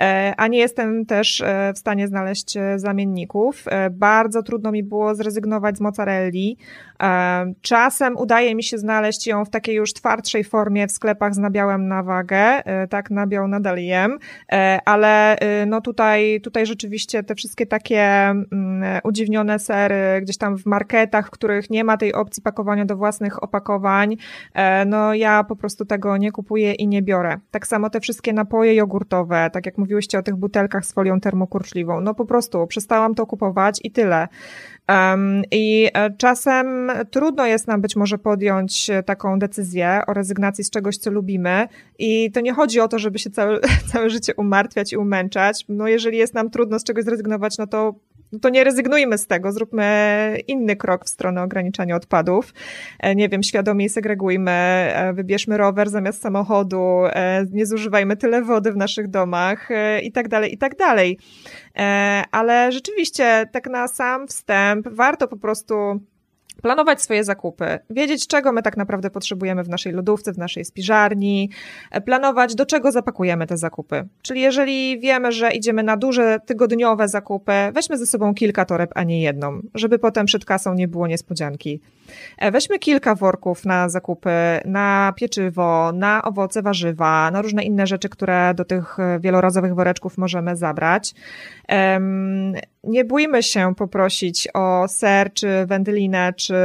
E, a nie jestem też e, w stanie znaleźć e, zamienników. Bardzo trudno mi było zrezygnować z mozzarelli. Czasem udaje mi się znaleźć ją w takiej już twardszej formie w sklepach z nabiałem na wagę. Tak, nabiał nadal jem, ale no tutaj, tutaj rzeczywiście te wszystkie takie mm, udziwnione sery gdzieś tam w marketach, w których nie ma tej opcji pakowania do własnych opakowań, no ja po prostu tego nie kupuję i nie biorę. Tak samo te wszystkie napoje jogurtowe, tak jak mówiłyście o tych butelkach z folią termokurczliwą. No po prostu przestałam to kupować i tyle. I e, czasem trudno jest nam być może podjąć e, taką decyzję o rezygnacji z czegoś, co lubimy. I to nie chodzi o to, żeby się całe, całe życie umartwiać i umęczać. No jeżeli jest nam trudno z czegoś zrezygnować, no to no to nie rezygnujmy z tego, zróbmy inny krok w stronę ograniczania odpadów. E, nie wiem, świadomie segregujmy, e, wybierzmy rower zamiast samochodu, e, nie zużywajmy tyle wody w naszych domach i tak dalej, i tak dalej. Ale rzeczywiście, tak na sam wstęp, warto po prostu planować swoje zakupy, wiedzieć, czego my tak naprawdę potrzebujemy w naszej lodówce, w naszej spiżarni, e, planować, do czego zapakujemy te zakupy. Czyli jeżeli wiemy, że idziemy na duże tygodniowe zakupy, weźmy ze sobą kilka toreb, a nie jedną, żeby potem przed kasą nie było niespodzianki. E, weźmy kilka worków na zakupy, na pieczywo, na owoce, warzywa, na różne inne rzeczy, które do tych e, wielorazowych woreczków możemy zabrać. Nie bójmy się poprosić o ser, czy wędlinę, czy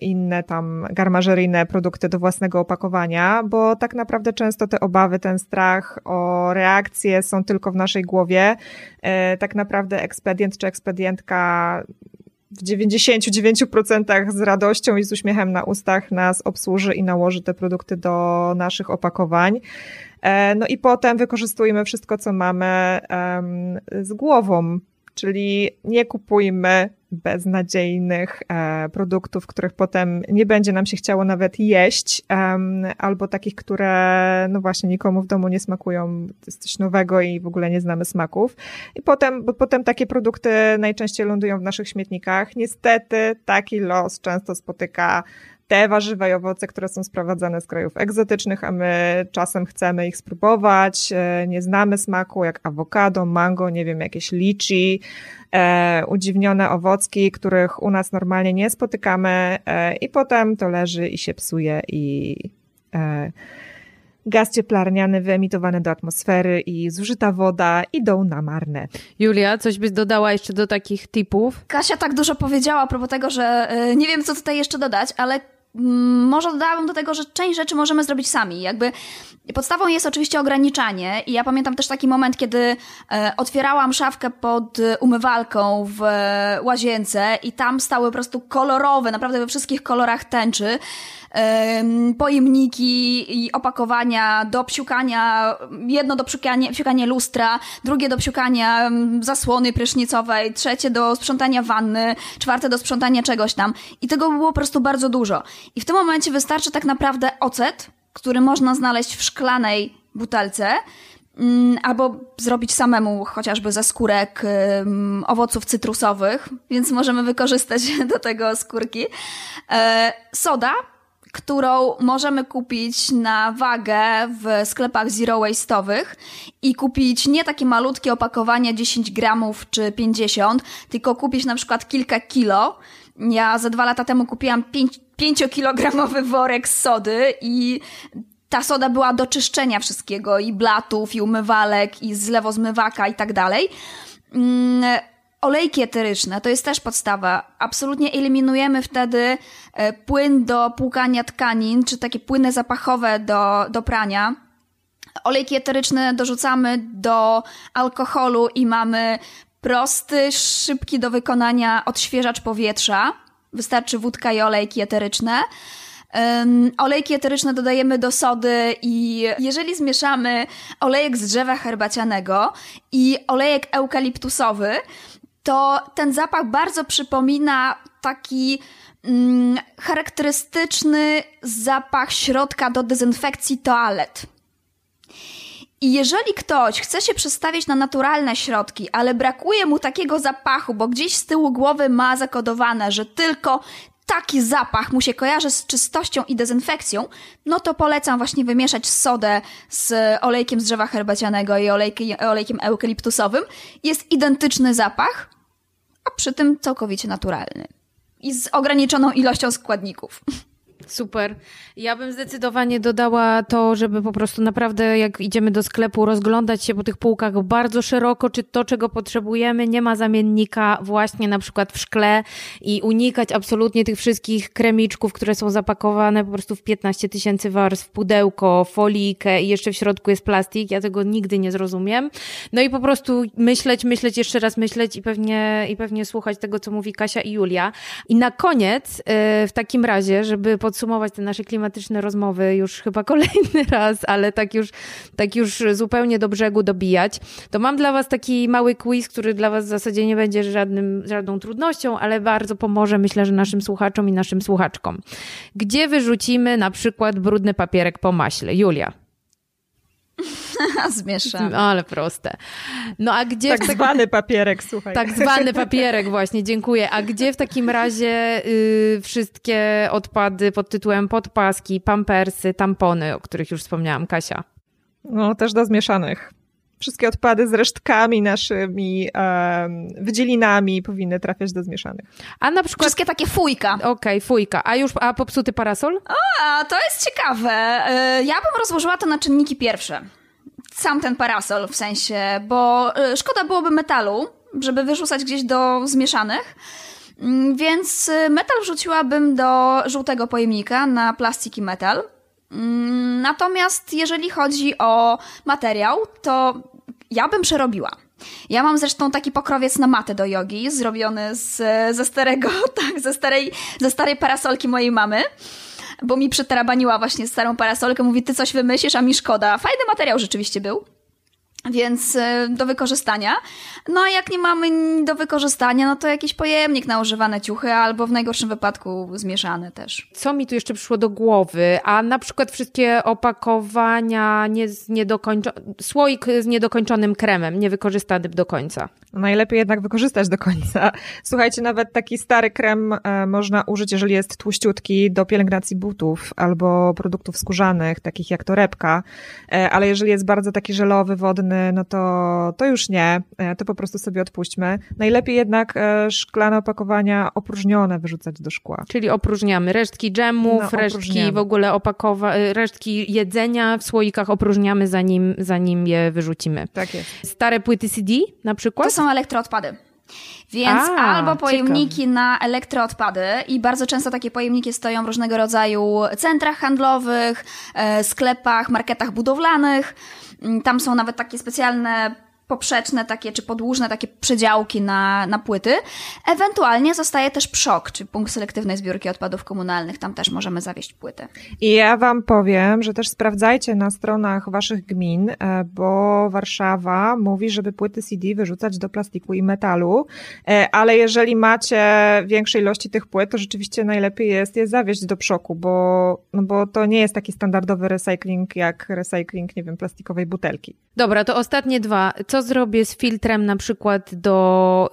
inne tam garmażeryjne produkty do własnego opakowania, bo tak naprawdę często te obawy, ten strach o reakcję są tylko w naszej głowie. E, tak naprawdę ekspedient czy ekspedientka w 99% z radością i z uśmiechem na ustach nas obsłuży i nałoży te produkty do naszych opakowań. E, no i potem wykorzystujemy wszystko, co mamy z głową, czyli nie kupujmy beznadziejnych e, produktów, których potem nie będzie nam się chciało nawet jeść, albo takich, które no właśnie nikomu w domu nie smakują, to jest coś nowego i w ogóle nie znamy smaków. I potem, bo potem takie produkty najczęściej lądują w naszych śmietnikach. Niestety taki los często spotyka te warzywa i owoce, które są sprowadzane z krajów egzotycznych, a my czasem chcemy ich spróbować, e, nie znamy smaku, jak awokado, mango, nie wiem, jakieś liczy, e, udziwnione owocki, których u nas normalnie nie spotykamy e, i potem to leży i się psuje i e, gaz cieplarniany wyemitowany do atmosfery i zużyta woda idą na marne. Julia, coś byś dodała jeszcze do takich tipów? Kasia tak dużo powiedziała a propos tego, że nie wiem, co tutaj jeszcze dodać, ale może dodałabym do tego, że część rzeczy możemy zrobić sami. Jakby podstawą jest oczywiście ograniczanie i ja pamiętam też taki moment, kiedy e, otwierałam szafkę pod umywalką w łazience i tam stały po prostu kolorowe, naprawdę we wszystkich kolorach tęczy pojemniki i opakowania do psiukania, jedno do psiukania, psiukania lustra, drugie do psiukania zasłony prysznicowej, trzecie do sprzątania wanny, czwarte do sprzątania czegoś tam. I tego było po prostu bardzo dużo. I w tym momencie wystarczy tak naprawdę ocet, który można znaleźć w szklanej butelce, mm, albo zrobić samemu chociażby ze skórek owoców cytrusowych, więc możemy wykorzystać do tego skórki. E, soda, którą możemy kupić na wagę w sklepach zero waste'owych i kupić nie takie malutkie opakowania 10 gramów czy 50, tylko kupić na przykład kilka kilo. Ja za dwa lata temu kupiłam 5-kilogramowy worek sody i ta soda była do czyszczenia wszystkiego i blatów, i umywalek, i zlewozmywaka i tak dalej. Mm, Olejki eteryczne to jest też podstawa. Absolutnie eliminujemy wtedy e, płyn do płukania tkanin, czy takie płyny zapachowe do, do prania. Olejki eteryczne dorzucamy do alkoholu i mamy prosty, szybki do wykonania odświeżacz powietrza. Wystarczy wódka i olejki eteryczne. Um, olejki eteryczne dodajemy do sody i jeżeli zmieszamy olejek z drzewa herbacianego i olejek eukaliptusowy, to ten zapach bardzo przypomina taki mm, charakterystyczny zapach środka do dezynfekcji toalet. I jeżeli ktoś chce się przestawić na naturalne środki, ale brakuje mu takiego zapachu, bo gdzieś z tyłu głowy ma zakodowane, że tylko taki zapach mu się kojarzy z czystością i dezynfekcją, no to polecam właśnie wymieszać sodę z olejkiem z drzewa herbacianego i olejkiem, olejkiem eukaliptusowym. Jest identyczny zapach, a przy tym całkowicie naturalny. I z ograniczoną ilością składników. Super. Ja bym zdecydowanie dodała to, żeby po prostu naprawdę, jak idziemy do sklepu, rozglądać się po tych półkach bardzo szeroko, czy to, czego potrzebujemy, nie ma zamiennika właśnie na przykład w szkle i unikać absolutnie tych wszystkich kremiczków, które są zapakowane po prostu w 15 tysięcy warstw, pudełko, folijkę i jeszcze w środku jest plastik. Ja tego nigdy nie zrozumiem. No i po prostu myśleć, myśleć, jeszcze raz myśleć i pewnie, i pewnie słuchać tego, co mówi Kasia i Julia. I na koniec, y, w takim razie, żeby pod podsumować te nasze klimatyczne rozmowy już chyba kolejny raz, ale tak już, tak już zupełnie do brzegu dobijać, to mam dla Was taki mały quiz, który dla Was w zasadzie nie będzie żadnym, żadną trudnością, ale bardzo pomoże, myślę, że naszym słuchaczom i naszym słuchaczkom. Gdzie wyrzucimy na przykład brudny papierek po maśle? Julia. Zmieszamy. Ale proste. No a gdzie... Tak zwany papierek, słuchaj. Tak zwany papierek właśnie, dziękuję. A gdzie w takim razie y, wszystkie odpady pod tytułem podpaski, pampersy, tampony, o których już wspomniałam, Kasia? No, też do zmieszanych. Wszystkie odpady z resztkami naszymi, um, wydzielinami powinny trafiać do zmieszanych. A na przykład... Wszystkie takie fujka. Okej, okay, fujka. A już, a popsuty parasol? A, to jest ciekawe. Y, ja bym rozłożyła to na czynniki pierwsze. Sam ten parasol w sensie, bo y, szkoda byłoby metalu, żeby wyrzucać gdzieś do zmieszanych. Mm, więc y, metal wrzuciłabym do żółtego pojemnika na plastik i metal. Mm, natomiast jeżeli chodzi o materiał, to ja bym przerobiła. Ja mam zresztą taki pokrowiec na matę do jogi, zrobiony z, ze starego, tak, ze starej, ze starej parasolki mojej mamy bo mi przetarabaniła właśnie starą parasolkę, mówi, ty coś wymyślisz, a mi szkoda. Fajny materiał rzeczywiście był więc e, do wykorzystania. No a jak nie mamy do wykorzystania, no to jakiś pojemnik na używane ciuchy, albo w najgorszym wypadku zmieszane też. Co mi tu jeszcze przyszło do głowy? A na przykład wszystkie opakowania nie z niedokończo... słoik z niedokończonym kremem, niewykorzystany do końca. Najlepiej jednak wykorzystać do końca. Słuchajcie, nawet taki stary krem e, można użyć, jeżeli jest tłuściutki, do pielęgnacji butów albo produktów skórzanych, takich jak torebka, e, ale jeżeli jest bardzo taki żelowy, wodny, no to, to już nie, e, to po prostu sobie odpuśćmy. Najlepiej jednak e, szklane opakowania opróżnione wyrzucać do szkła. Czyli opróżniamy resztki dżemów, no, resztki w ogóle opakowa, e, resztki jedzenia w słoikach opróżniamy zanim, zanim je wyrzucimy. Tak jest. Stare płyty CD na przykład? To są elektroodpady. Więc A, albo pojemniki ciekawe. na elektroodpady i bardzo często takie pojemniki stoją w różnego rodzaju centrach handlowych, sklepach, marketach budowlanych. Mm, tam są nawet takie specjalne poprzeczne takie, czy podłużne takie przedziałki na, na płyty. Ewentualnie zostaje też PSZOK, czy punkt selektywnej zbiórki odpadów komunalnych. Tam też możemy zawieść płyty. I ja wam powiem, że też sprawdzajcie na stronach waszych gmin, e, bo Warszawa mówi, żeby płyty CD wyrzucać do plastiku i metalu, e, ale jeżeli macie większej ilości tych płyt, to rzeczywiście najlepiej jest je zawieźć do PSZOKu, bo, no bo to nie jest taki standardowy recykling jak recykling, nie wiem, plastikowej butelki. Dobra, to ostatnie dwa. Co co zrobię z filtrem na przykład do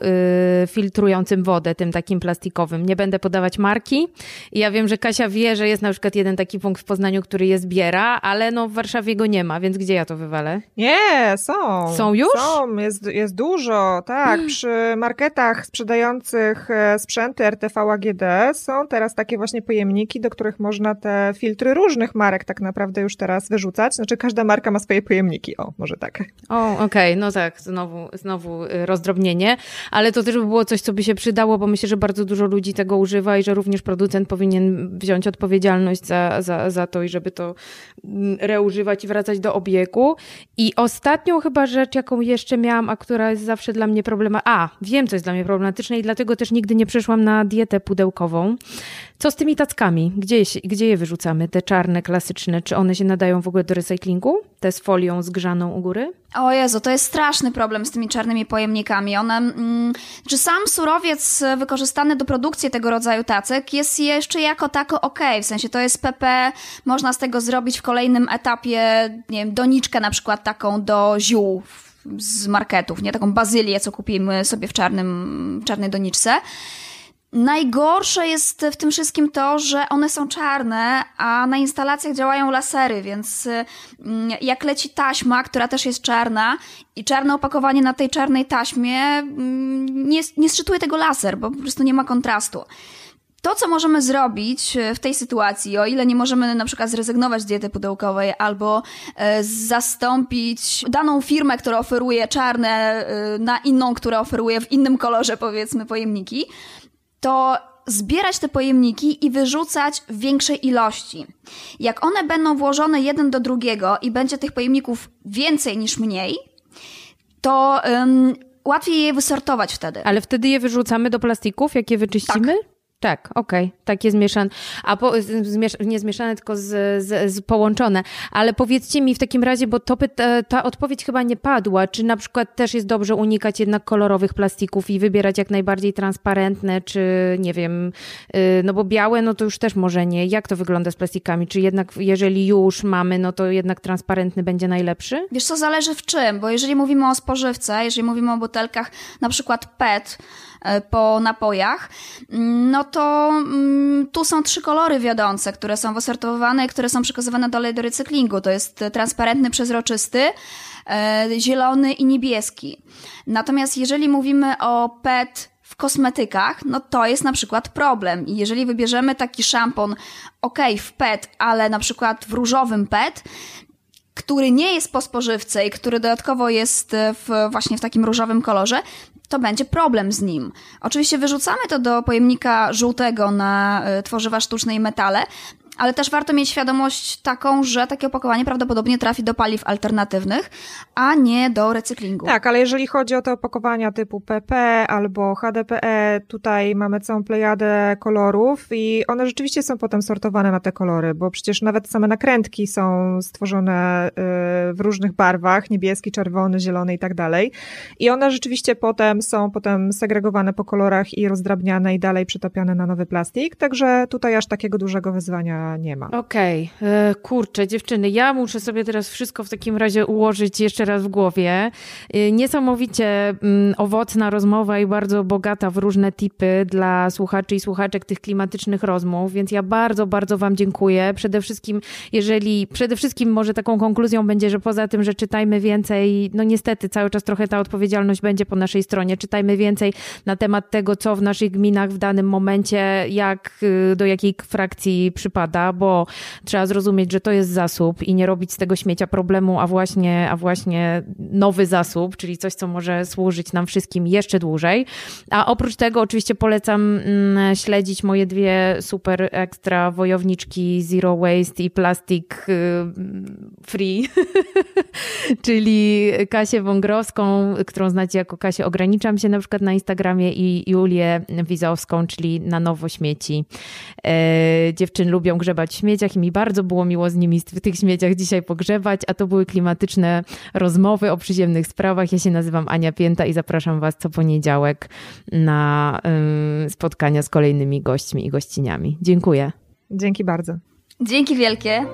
y, filtrującym wodę, tym takim plastikowym? Nie będę podawać marki. Ja wiem, że Kasia wie, że jest na przykład jeden taki punkt w Poznaniu, który je zbiera, ale no w Warszawie go nie ma, więc gdzie ja to wywalę? Nie, są. Są już? Są, jest, jest dużo, tak. Przy marketach sprzedających e, sprzęty RTV AGD są teraz takie właśnie pojemniki, do których można te filtry różnych marek tak naprawdę już teraz wyrzucać. Znaczy każda marka ma swoje pojemniki, o, może tak. O, okej, okay. no tak, znowu, znowu y, rozdrobnienie, ale to też by było coś, co by się przydało, bo myślę, że bardzo dużo ludzi tego używa i że również producent powinien wziąć odpowiedzialność za, za, za to i żeby to mm, reużywać i wracać do obiegu. I ostatnią chyba rzecz, jaką jeszcze miałam, a która jest zawsze dla mnie problematyczna, a wiem, co jest dla mnie problematyczne i dlatego też nigdy nie przeszłam na dietę pudełkową. Co z tymi tackami? Gdzie, gdzie je wyrzucamy? Te czarne, klasyczne, czy one się nadają w ogóle do recyklingu? Te z folią zgrzaną u góry? O Jezu, to jest straszny problem z tymi czarnymi pojemnikami. One, mm, czy sam surowiec wykorzystany do produkcji tego rodzaju tacek jest jeszcze jako tako ok, w sensie to jest PP, można z tego zrobić w kolejnym etapie, nie wiem, doniczkę na przykład taką do ziół z marketów, nie? Taką bazylię, co kupimy sobie w czarnym, czarnej doniczce. Najgorsze jest w tym wszystkim to, że one są czarne, a na instalacjach działają lasery, więc mm, jak leci taśma, która też jest czarna i czarne opakowanie na tej czarnej taśmie, mm, nie, nie tego laser, bo po prostu nie ma kontrastu. To, co możemy zrobić w tej sytuacji, o ile nie możemy na przykład zrezygnować z diety pudełkowej albo e, zastąpić daną firmę, która oferuje czarne e, na inną, która oferuje w innym kolorze, powiedzmy, pojemniki, to zbierać te pojemniki i wyrzucać w większej ilości. Jak one będą włożone jeden do drugiego i będzie tych pojemników więcej niż mniej, to um, łatwiej je wysortować wtedy. Ale wtedy je wyrzucamy do plastików, jak je wyczyścimy? Tak. Tak, okej, okay. takie zmieszane, a po, zmiesz, nie zmieszane, tylko z, z, z, połączone. Ale powiedzcie mi w takim razie, bo to ta, ta odpowiedź chyba nie padła, czy na przykład też jest dobrze unikać jednak kolorowych plastików i wybierać jak najbardziej transparentne, czy nie wiem, y, no bo białe, no to już też może nie. Jak to wygląda z plastikami? Czy jednak jeżeli już mamy, no to jednak transparentny będzie najlepszy? Wiesz co, zależy w czym, bo jeżeli mówimy o spożywce, jeżeli mówimy o butelkach na przykład PET, po napojach, mm, no to mm, tu są trzy kolory wiodące, które są wysortowane i które są przekazywane dalej do recyklingu. To jest transparentny, przezroczysty, e, zielony i niebieski. Natomiast jeżeli mówimy o PET w kosmetykach, no to jest na przykład problem. I jeżeli wybierzemy taki szampon, ok, w PET, ale na przykład w różowym PET, który nie jest po spożywce i który dodatkowo jest w, właśnie w takim różowym kolorze, to będzie problem z nim. Oczywiście wyrzucamy to do pojemnika żółtego na e, tworzywa sztuczne i metale, ale też warto mieć świadomość taką, że takie opakowanie prawdopodobnie trafi do paliw alternatywnych, a nie do recyklingu. Tak, ale jeżeli chodzi o te opakowania typu PP albo HDPE, tutaj mamy całą plejadę kolorów i one rzeczywiście są potem sortowane na te kolory, bo przecież nawet same nakrętki są stworzone y, w różnych barwach, niebieski, czerwony, zielony i tak dalej. I one rzeczywiście potem są potem segregowane po kolorach i rozdrabniane i dalej przetopiane na nowy plastik, także tutaj aż takiego dużego wyzwania nie ma. Okej, okay. E, kurczę, dziewczyny, ja muszę sobie teraz wszystko w takim razie ułożyć jeszcze raz w głowie. E, niesamowicie mm, owocna rozmowa i bardzo bogata w różne tipy dla słuchaczy i słuchaczek tych klimatycznych rozmów, więc ja bardzo, bardzo Wam dziękuję. Przede wszystkim, jeżeli, przede wszystkim może taką konkluzją będzie, że poza tym, że czytajmy więcej, no niestety cały czas trochę ta odpowiedzialność będzie po naszej stronie, czytajmy więcej na temat tego, co w naszych gminach w danym momencie, jak, y, do jakiej frakcji przypada bo trzeba zrozumieć, że to jest zasób i nie robić z tego śmiecia problemu, a właśnie, a właśnie nowy zasób, czyli coś, co może służyć nam wszystkim jeszcze dłużej. A oprócz tego oczywiście polecam mm, śledzić moje dwie super ekstra wojowniczki Zero Waste i Plastic y, Free, czyli Kasię Wągrowską, którą znacie jako Kasię Ograniczam się na przykład na Instagramie i Julię Wizowską, czyli na nowo śmieci. E, dziewczyn lubią grzebać w śmieciach i mi bardzo było miło z nimi w tych śmieciach dzisiaj pogrzebać, a to były klimatyczne rozmowy o przyziemnych sprawach. Ja się nazywam Ania Pięta i zapraszam Was co poniedziałek na spotkania z kolejnymi gośćmi i gościniami. Dziękuję. Dzięki bardzo. Dzięki wielkie.